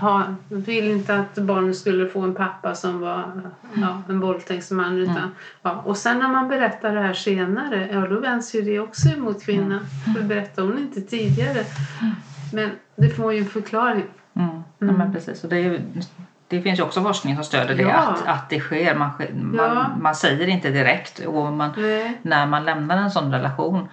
Speaker 1: ha, ville inte att barnen skulle få en pappa som var ja, en våldtäktsman. Utan, ja. Och sen när man berättar det här senare, ja då vänds ju det också emot kvinnan. För berättar hon inte tidigare Men det får ju en förklaring.
Speaker 2: Mm. Ja, men precis. Och det, är det finns ju också forskning som stöder det,
Speaker 1: Ja.
Speaker 2: att, att det sker. Man, man,
Speaker 1: Ja.
Speaker 2: man säger inte direkt. Och man,
Speaker 1: Nej.
Speaker 2: när man lämnar en sån relation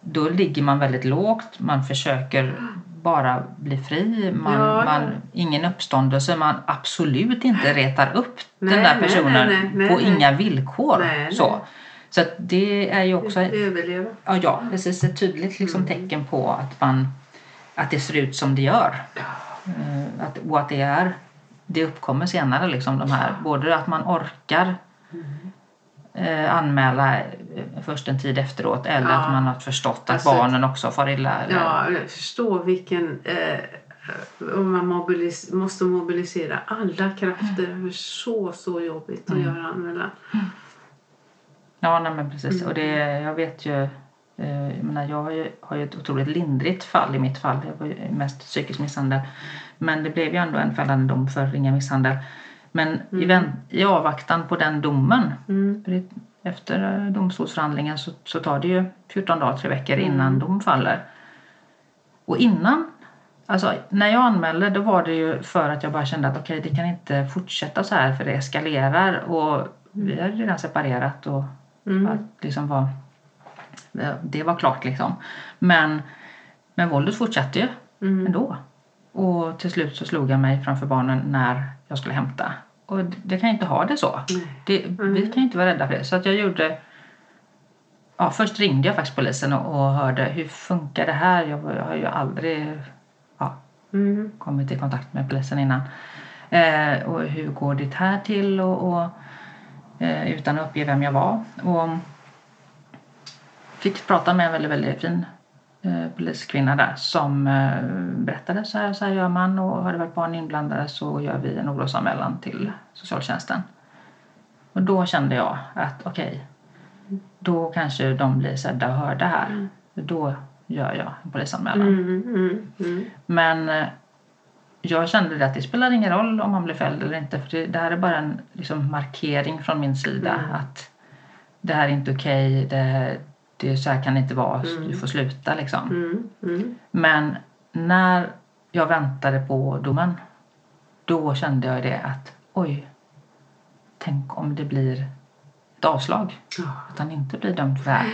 Speaker 2: då ligger man väldigt lågt. Man försöker bara bli fri. Man,
Speaker 1: Ja,
Speaker 2: man, ingen uppståndelse. Man absolut inte retar upp
Speaker 1: Nej,
Speaker 2: den där personen
Speaker 1: nej, nej,
Speaker 2: på inga villkor. Så, så det är ju också
Speaker 1: Överleva.
Speaker 2: ja, ja, precis, ett tydligt liksom,
Speaker 1: Mm.
Speaker 2: tecken på att, man, att det ser ut som det gör. Eh, att, och att det är det uppkommer senare liksom de här både att man orkar eh, anmäla eh, först en tid efteråt eller
Speaker 1: Ja.
Speaker 2: att man har förstått att
Speaker 1: Alltså-
Speaker 2: barnen också far illa. eller-
Speaker 1: Ja, jag förstår vilken... Eh, om man mobilis- måste mobilisera alla krafter. Det är så, så jobbigt att
Speaker 2: Mm.
Speaker 1: göra anmälan.
Speaker 2: Ja, nej, men precis.
Speaker 1: Mm.
Speaker 2: Och det, jag vet ju, eh, jag, menar, jag har ju, har ju ett otroligt lindrigt fall i mitt fall. Jag var mest psykisk misshandel. Men det blev ju ändå en fällande dom för ringa misshandel. Men i,
Speaker 1: Mm.
Speaker 2: vänt, i avvaktan på den domen,
Speaker 1: Mm.
Speaker 2: det- efter eh, domstolsförhandlingen så, så tar det ju 14 dagar, tre veckor
Speaker 1: Mm.
Speaker 2: innan dom faller. Och innan, alltså när jag anmälde då var det ju för att jag bara kände att okej det kan inte fortsätta så här för det eskalerar och vi hade redan separerat och
Speaker 1: Mm.
Speaker 2: liksom var, det var klart liksom. Men, men våldet fortsatte ju
Speaker 1: Mm.
Speaker 2: ändå. Och till slut så slog jag mig framför barnen när jag skulle hämta. Och det, kan inte ha det så. Det, Vi kan ju inte vara rädda för det. Så att jag gjorde... Ja, först ringde jag faktiskt polisen och, och hörde hur funkar det här? Jag, jag har ju aldrig ja,
Speaker 1: Mm.
Speaker 2: kommit i kontakt med polisen innan. Eh, och hur går det här till? Och, och, eh, utan att uppge vem jag var. Och fick prata med en väldigt, väldigt fin poliskvinna där som eh, berättade så här, så här gör man och har det varit barn inblandade så gör vi en orosanmälan till socialtjänsten. Och då kände jag att okej, då kanske de blir sedda och hörda här. Då gör jag en polisanmälan.
Speaker 1: Mm. Mm. Mm.
Speaker 2: Men eh, jag kände det att det spelar ingen roll om man blir fälld eller inte. För det, det här är bara en liksom, markering från min sida.
Speaker 1: Mm.
Speaker 2: Att det här är inte okej. det, det, så här kan det inte vara.
Speaker 1: Mm.
Speaker 2: Du får sluta liksom.
Speaker 1: Mm. Mm.
Speaker 2: Men när jag väntade på domen. Då kände jag det att oj. Tänk om det blir ett avslag. Att han inte blir dömd för det här.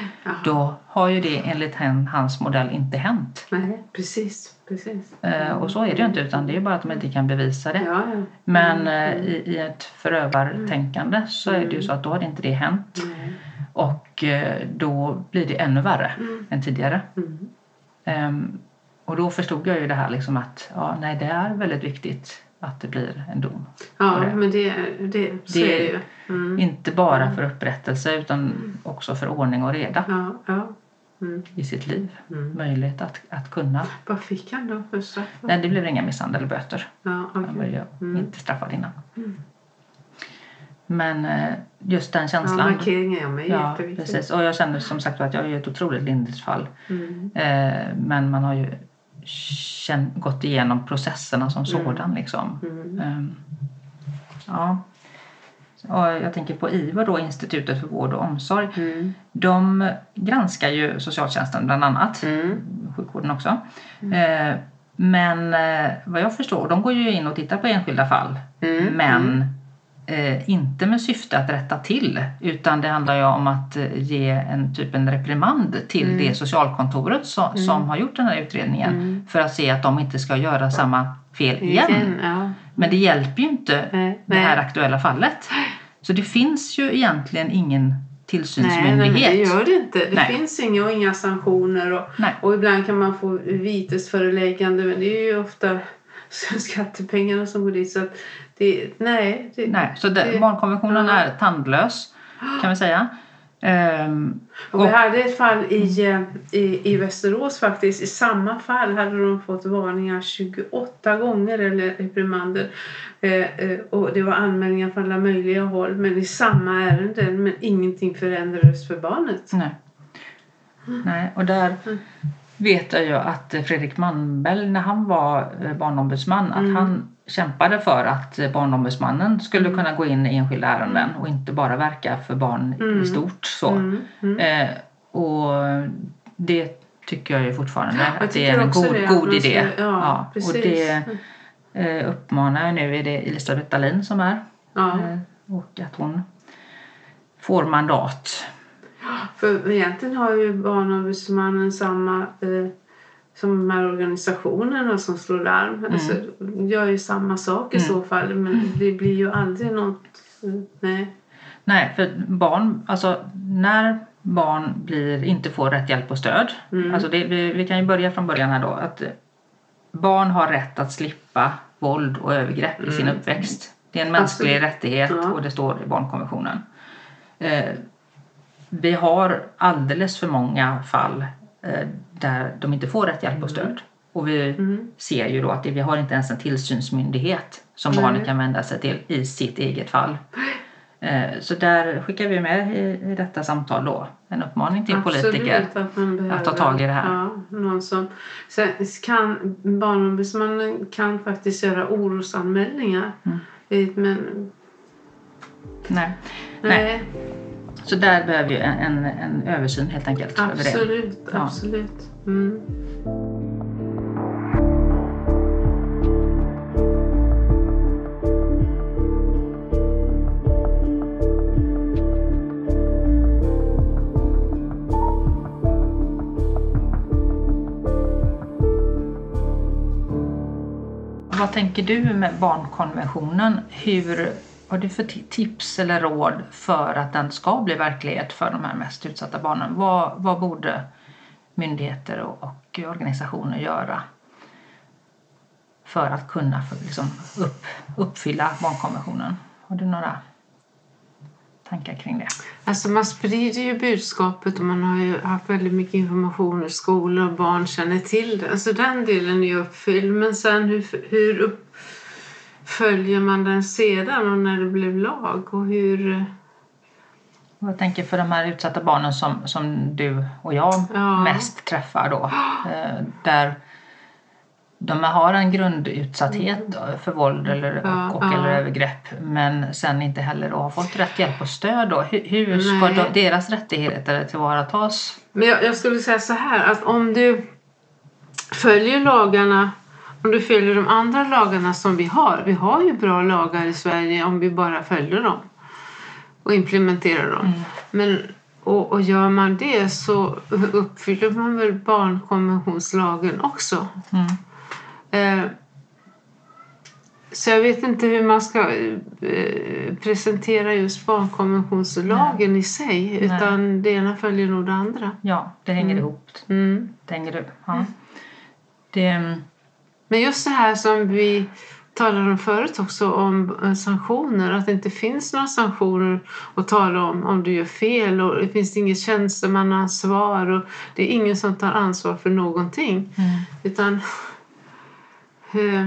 Speaker 2: Då har ju det enligt hans modell inte hänt.
Speaker 1: Nej, precis. precis.
Speaker 2: Eh, och så är det ju inte utan det är bara att de inte kan bevisa det.
Speaker 1: Ja, ja.
Speaker 2: Men eh, i, i ett förövartänkande så är det ju så att då har inte det hänt.
Speaker 1: Nej.
Speaker 2: Och eh, då blir det ännu värre
Speaker 1: Mm.
Speaker 2: än tidigare.
Speaker 1: Mm.
Speaker 2: Ehm, och då förstod jag ju det här liksom att ja, nej, det är väldigt viktigt att det blir en dom.
Speaker 1: Ja,
Speaker 2: det-
Speaker 1: men det, det, så
Speaker 2: Det-
Speaker 1: är det ju. Mm.
Speaker 2: Inte bara för upprättelse utan också för ordning och reda
Speaker 1: Ja, ja. Mm.
Speaker 2: i sitt liv.
Speaker 1: Mm.
Speaker 2: Möjlighet att, att kunna.
Speaker 1: Vad fick han då för straff?
Speaker 2: Nej, det blev inga misshandel eller böter.
Speaker 1: Ja,
Speaker 2: Han var ju
Speaker 1: Mm.
Speaker 2: inte straffad innan.
Speaker 1: Mm.
Speaker 2: Men eh, just den
Speaker 1: Ja,
Speaker 2: känslan.
Speaker 1: markeringen är med
Speaker 2: Ja, precis. Och jag känner som sagt att jag är ett otroligt lindrigt fall.
Speaker 1: Mm.
Speaker 2: Eh, men man har ju gått igenom processerna som sådan. Liksom.
Speaker 1: Mm.
Speaker 2: Ehm, ja. Och jag tänker på IVO, då, Institutet för vård och omsorg.
Speaker 1: Mm.
Speaker 2: De granskar ju socialtjänsten bland annat,
Speaker 1: Mm.
Speaker 2: sjukvården också. Eh, men vad jag förstår, de går ju in och tittar på enskilda fall.
Speaker 1: Mm.
Speaker 2: Men eh, inte med syfte att rätta till utan det handlar ju om att eh, ge en typ en reprimand till
Speaker 1: Mm.
Speaker 2: det socialkontoret som, som har gjort den här utredningen
Speaker 1: Mm.
Speaker 2: för att se att de inte ska göra samma fel igen.
Speaker 1: Igen, ja.
Speaker 2: Men det hjälper ju inte
Speaker 1: Nej,
Speaker 2: det här
Speaker 1: nej.
Speaker 2: aktuella fallet. Så det finns ju egentligen ingen
Speaker 1: Nej, nej,
Speaker 2: tillsynsmyndighet.
Speaker 1: det gör det inte. Det
Speaker 2: Nej.
Speaker 1: finns inga, och inga sanktioner. Och, och ibland kan man få vitesföreläggande men det är ju ofta skattepengarna som går dit. Så att det, nej, det,
Speaker 2: Nej, så det, barnkonventionen
Speaker 1: ja.
Speaker 2: är tandlös kan vi säga. Ehm,
Speaker 1: Och vi
Speaker 2: och-
Speaker 1: hade ett fall i, eh, i, i Västerås faktiskt. I samma fall hade de fått varningar 28 gånger eller reprimander. Eh, eh, och det var anmälningar från alla möjliga håll men i samma ärenden. Men ingenting förändrades för barnet.
Speaker 2: Nej. Nej, och där vet jag ju att Fredrik Malmberg när han var eh, barnombudsman
Speaker 1: Mm.
Speaker 2: att han kämpade för att barnombudsmannen skulle
Speaker 1: Mm.
Speaker 2: kunna gå in i enskilda ärenden och inte bara verka för barn
Speaker 1: Mm.
Speaker 2: i stort. Så.
Speaker 1: Mm, mm.
Speaker 2: Eh, och det tycker jag ju fortfarande
Speaker 1: Jag
Speaker 2: att det är en god,
Speaker 1: det,
Speaker 2: god idé.
Speaker 1: ska- ja,
Speaker 2: och
Speaker 1: precis.
Speaker 2: det eh, uppmanar jag nu är det Elisabeth Dahlin som är
Speaker 1: Ja.
Speaker 2: eh, och att hon får mandat.
Speaker 1: För egentligen har ju Barnombudsmannen samma eh, som de här organisationerna som slår larm. Alltså, gör ju samma sak i
Speaker 2: Mm.
Speaker 1: så fall. Men det blir ju aldrig något... Nej.
Speaker 2: Nej, för barn, alltså när barn blir, inte får rätt hjälp och stöd.
Speaker 1: Mm.
Speaker 2: Alltså det, vi, vi kan ju börja från början här då. Att barn har rätt att slippa våld och övergrepp i sin uppväxt. Det är en mänsklig
Speaker 1: Absolut.
Speaker 2: rättighet
Speaker 1: Ja.
Speaker 2: och det står i barnkonventionen. Eh, vi har alldeles för många fall eh, där de inte får rätt hjälp och stöd. Och vi
Speaker 1: Mm.
Speaker 2: ser ju då att vi har inte ens en tillsynsmyndighet som
Speaker 1: Nej.
Speaker 2: barnet kan vända sig till i sitt eget fall. Eh, Så där skickar vi med i, detta samtal då en uppmaning till politiker.
Speaker 1: Absolut, att, man behöver,
Speaker 2: ta tag i det här.
Speaker 1: Ja, någon som, sen kan, Barnombudsmannen kan faktiskt göra orosanmälningar.
Speaker 2: Mm.
Speaker 1: Eh, Men
Speaker 2: Nej.
Speaker 1: nej,
Speaker 2: Nej. Så där behöver vi en, en, en översyn helt enkelt.
Speaker 1: absolut.
Speaker 2: Ja.
Speaker 1: absolut. Mm.
Speaker 2: Vad tänker du med barnkonventionen? Hur, har du för tips eller råd för att den ska bli verklighet för de här mest utsatta barnen? Vad, vad borde myndigheter och, och organisationer göra för att kunna för, liksom, upp, uppfylla barnkonventionen? Har du några tankar kring det?
Speaker 1: Alltså man sprider ju budskapet och man har ju haft väldigt mycket information i skolor och barn känner till det. Alltså den delen är ju uppfylld. Men sen hur, hur upp, följer man den sedan och när det blev lag och hur...
Speaker 2: Jag tänker för de här utsatta barnen som, som du och jag
Speaker 1: Ja.
Speaker 2: mest träffar då. Eh, där de har en grundutsatthet för våld eller,
Speaker 1: Ja,
Speaker 2: och, och
Speaker 1: ja.
Speaker 2: eller övergrepp men sen inte heller har fått rätt hjälp och stöd. Då. Hur, hur ska
Speaker 1: Nej.
Speaker 2: de, deras rättigheter tillvaratas?
Speaker 1: Men jag, jag skulle säga så här att om du följer lagarna om du följer de andra lagarna som vi har. Vi har ju bra lagar i Sverige om vi bara följer dem och implementerar dem. Men, och, och gör man det så uppfyller man väl barnkonventionslagen också.
Speaker 2: Mm.
Speaker 1: Eh, så jag vet inte hur man ska eh, presentera just barnkonventionslagen i sig. Utan det ena följer nog det andra.
Speaker 2: Ja, det hänger ihop.
Speaker 1: Mm.
Speaker 2: Det hänger ihop. Ja. Det,
Speaker 1: Men just det här som vi talade om förut också om eh, sanktioner. Att det inte finns några sanktioner att tala om om du gör fel. Och det finns inget tjänstemannaansvar. Och det är ingen som tar ansvar för någonting.
Speaker 2: mm.
Speaker 1: Utan... Eh,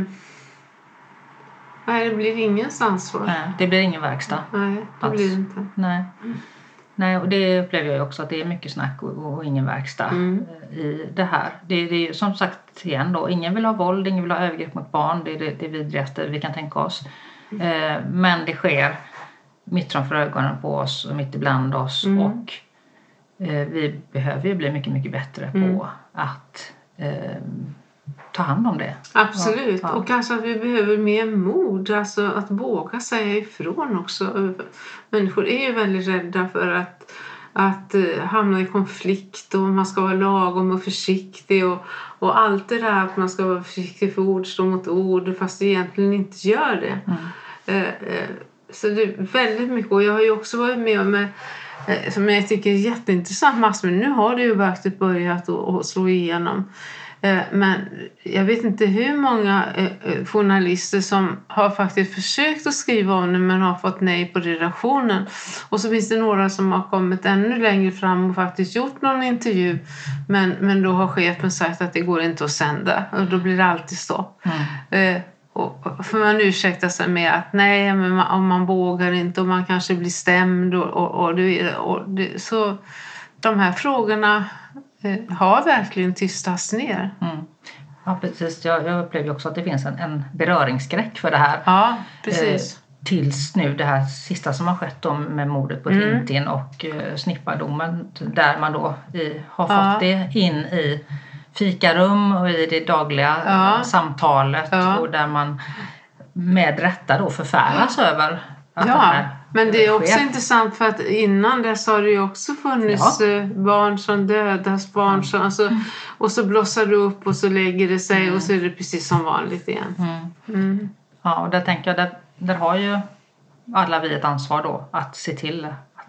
Speaker 1: nej, det blir ingens ansvar.
Speaker 2: nej, det blir ingen verkstad.
Speaker 1: Nej, det
Speaker 2: Alls.
Speaker 1: blir inte.
Speaker 2: Nej. Nej, och det upplever jag också att det är mycket snack och, och ingen verkstad
Speaker 1: Mm.
Speaker 2: eh, i det här. Det, det är som sagt igen då, ingen vill ha våld, ingen vill ha övergrepp mot barn. Det är det, det vidrigaste vi kan tänka oss. Eh, men det sker mitt framför ögonen på oss och mitt ibland oss
Speaker 1: Mm.
Speaker 2: och eh, vi behöver ju bli mycket, mycket bättre
Speaker 1: Mm.
Speaker 2: på att eh, ta hand om det.
Speaker 1: Absolut.
Speaker 2: Ja.
Speaker 1: Och kanske att vi behöver mer mod. Alltså att våga säga ifrån också. Människor är ju väldigt rädda för att, att eh, hamna i konflikt och man ska vara lagom och försiktig. Och, och allt det där att man ska vara försiktig för ord står mot ord fast det egentligen inte gör det.
Speaker 2: Mm.
Speaker 1: Eh, eh, Så det är väldigt mycket. Och jag har ju också varit med om som jag tycker är jätteintressant massmedia. Nu har det ju verkligen börjat att slå igenom. Eh, Men jag vet inte hur många eh, eh, journalister som har faktiskt försökt att skriva om det men har fått nej på redaktionen. Och så finns det några som har kommit ännu längre fram och faktiskt gjort någon intervju men, men då har chefen sagt att det går inte att sända och då blir det alltid stopp.
Speaker 2: Mm.
Speaker 1: Och, för man ursäktar sig med att nej, men man, om man vågar inte och man kanske blir stämd. Och, och, och, det, och det, så de här frågorna har verkligen tystats ner.
Speaker 2: Mm. Ja, precis. Jag, jag upplever också att det finns en, en beröringsskräck för det här.
Speaker 1: Ja, precis.
Speaker 2: tills nu det här sista som har skett då med mordet på
Speaker 1: Mm.
Speaker 2: Tintin och uh, snippardomen där man då i, har fått
Speaker 1: Ja.
Speaker 2: det in i fikarum och i det dagliga
Speaker 1: Ja.
Speaker 2: eh, samtalet
Speaker 1: Ja.
Speaker 2: och där man med rätta då förfäras över att
Speaker 1: Ja,
Speaker 2: här
Speaker 1: men det är också
Speaker 2: sker.
Speaker 1: intressant för att innan dess har det ju också funnits
Speaker 2: Ja.
Speaker 1: eh, barn som dödas, barn som, alltså, och så blossar det upp och så lägger det sig och så är det precis som vanligt igen.
Speaker 2: Mm.
Speaker 1: Mm.
Speaker 2: Ja, och där tänker jag, där, där har ju alla vi ett ansvar då att se till att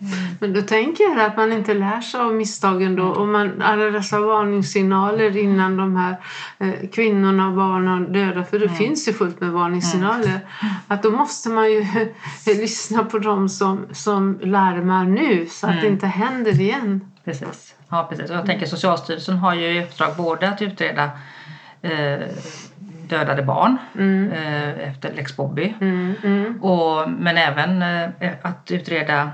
Speaker 1: Mm. Men då tänker jag att man inte lär sig av misstagen då. Och man, alla dessa varningssignaler innan de här eh, kvinnorna och barnen döda, för det finns ju fullt med varningssignaler. Att då måste man ju lyssna på dem som, som larmar nu så att det inte händer igen.
Speaker 2: Precis. Ja, precis. Och jag tänker Socialstyrelsen har ju i uppdrag både att utreda eh, dödade barn
Speaker 1: Mm.
Speaker 2: eh, efter lex Bobby
Speaker 1: Mm, mm.
Speaker 2: och, men även eh, att utreda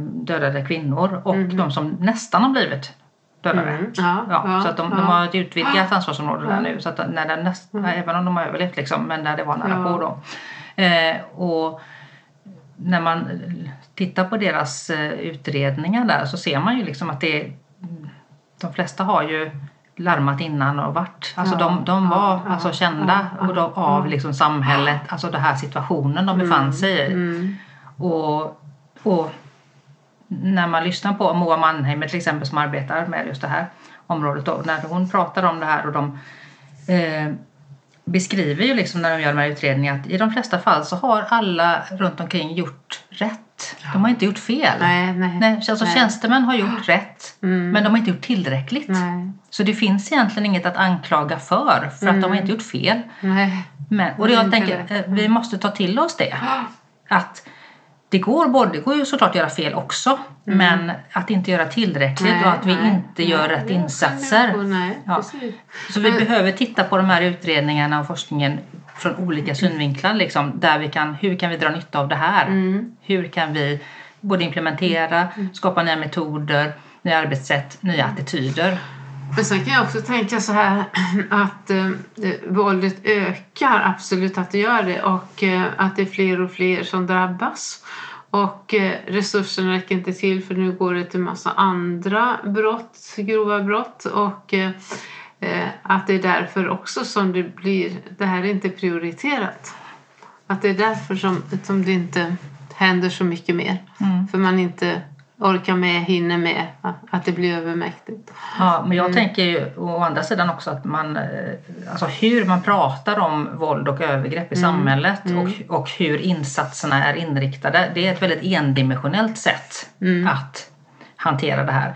Speaker 2: dödade kvinnor och de som nästan har blivit dödade.
Speaker 1: Mm. Ja,
Speaker 2: Ja,
Speaker 1: ja,
Speaker 2: så att de, de har ett utvidgat ansvarsområde där nu. Så att när den näst, Även om de har överlevt liksom, men där det var nära på då. Eh, och när man tittar på deras eh, utredningar där så ser man ju liksom att det de flesta har ju larmat innan och varit. Alltså de, de var alltså kända och de, av liksom samhället, alltså den här situationen de befann sig i.
Speaker 1: Mm.
Speaker 2: Och, och när man lyssnar på Moa Mannheimer till exempel som arbetar med just det här området då, när hon pratar om det här och de eh, beskriver ju liksom när de gör de här utredningarna att i de flesta fall så har alla runt omkring gjort rätt. De har inte gjort fel.
Speaker 1: Nej, nej.
Speaker 2: Nej, alltså
Speaker 1: nej.
Speaker 2: tjänstemän har gjort rätt
Speaker 1: Mm.
Speaker 2: men de har inte gjort tillräckligt.
Speaker 1: Nej,
Speaker 2: Så det finns egentligen inget att anklaga för för att de har inte gjort fel.
Speaker 1: nej.
Speaker 2: Men, och
Speaker 1: Mm,
Speaker 2: jag tänker, eh, vi måste ta till oss det. Att det går, både, det går ju såklart att göra fel också, men att inte göra tillräckligt
Speaker 1: Nej,
Speaker 2: och att vi
Speaker 1: nej,
Speaker 2: inte gör
Speaker 1: nej,
Speaker 2: rätt insatser. Ja. Så vi
Speaker 1: Men-
Speaker 2: behöver titta på de här utredningarna och forskningen från olika synvinklar. Liksom, där vi kan, hur kan vi dra nytta av det här?
Speaker 1: Mm.
Speaker 2: Hur kan vi både implementera, skapa nya metoder, nya arbetssätt, nya attityder?
Speaker 1: Men sen kan jag också tänka så här att eh, eh, våldet ökar, absolut att det gör det och eh, att det är fler och fler som drabbas. Och eh, resurserna räcker inte till för nu går det till massa andra brott, grova brott och eh, eh, att det är därför också som det blir, det här är inte prioriterat. Att det är därför som, som det inte händer så mycket mer.
Speaker 2: Mm.
Speaker 1: För man inte orkar med, hinner med, att det blir övermäktigt.
Speaker 2: Ja, men jag
Speaker 1: Mm.
Speaker 2: tänker ju å andra sidan också att man, eh, alltså hur man pratar om våld och övergrepp i
Speaker 1: Mm.
Speaker 2: samhället och, och hur insatserna är inriktade. Det är ett väldigt endimensionellt sätt
Speaker 1: Mm.
Speaker 2: att hantera det här.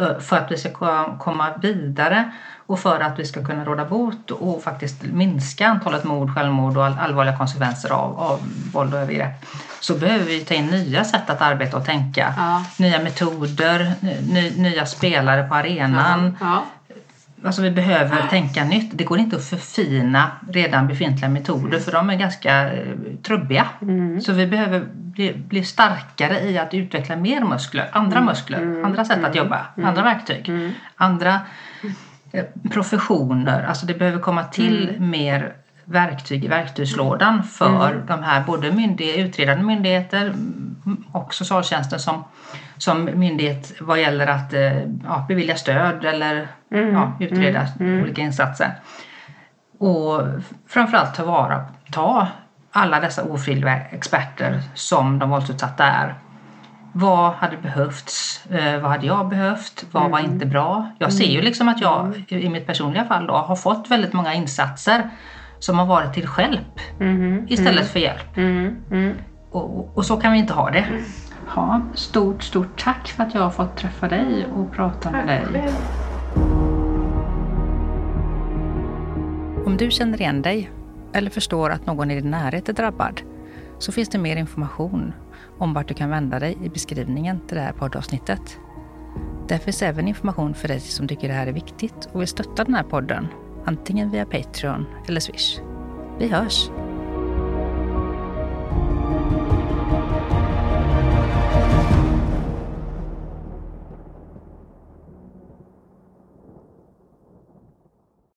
Speaker 2: Eh, För att vi ska ko- komma vidare och för att vi ska kunna råda bot och faktiskt minska antalet mord, självmord och all- allvarliga konsekvenser av, av våld och övergrepp så behöver vi ta in nya sätt att arbeta och tänka.
Speaker 1: Ja.
Speaker 2: Nya metoder, ny, nya spelare på arenan.
Speaker 1: Ja.
Speaker 2: Alltså vi behöver tänka nytt. Det går inte att förfina redan befintliga metoder för de är ganska eh, trubbiga.
Speaker 1: Mm.
Speaker 2: Så vi behöver bli, bli starkare i att utveckla mer muskler, andra muskler, andra sätt att jobba, andra verktyg, andra eh, professioner. Alltså det behöver komma till mer verktyg i verktygslådan för de här både myndighet, utredande myndigheter mm, och socialtjänsten som, som myndighet vad gäller att eh, ja, bevilja stöd eller ja, utreda olika insatser. Och framförallt ta vara ta alla dessa ofrivilliga experter som de våldsutsatta är. Vad hade behövts? Eh, vad hade jag behövt? Vad var inte bra? Jag ser ju liksom att jag i mitt personliga fall då, har fått väldigt många insatser som har varit till hjälp
Speaker 1: Mhm.
Speaker 2: istället för hjälp.
Speaker 1: Mm. Mm.
Speaker 2: Och, och så kan vi inte ha det. Ja, stort, stort tack för att jag har fått träffa dig och prata med dig. Om du känner igen dig eller förstår att någon i din närhet är drabbad så finns det mer information om vart du kan vända dig i beskrivningen till det här poddavsnittet. Där finns även information för dig som tycker det här är viktigt och vill stötta den här podden, antingen via Patreon eller Swish. Vi hörs!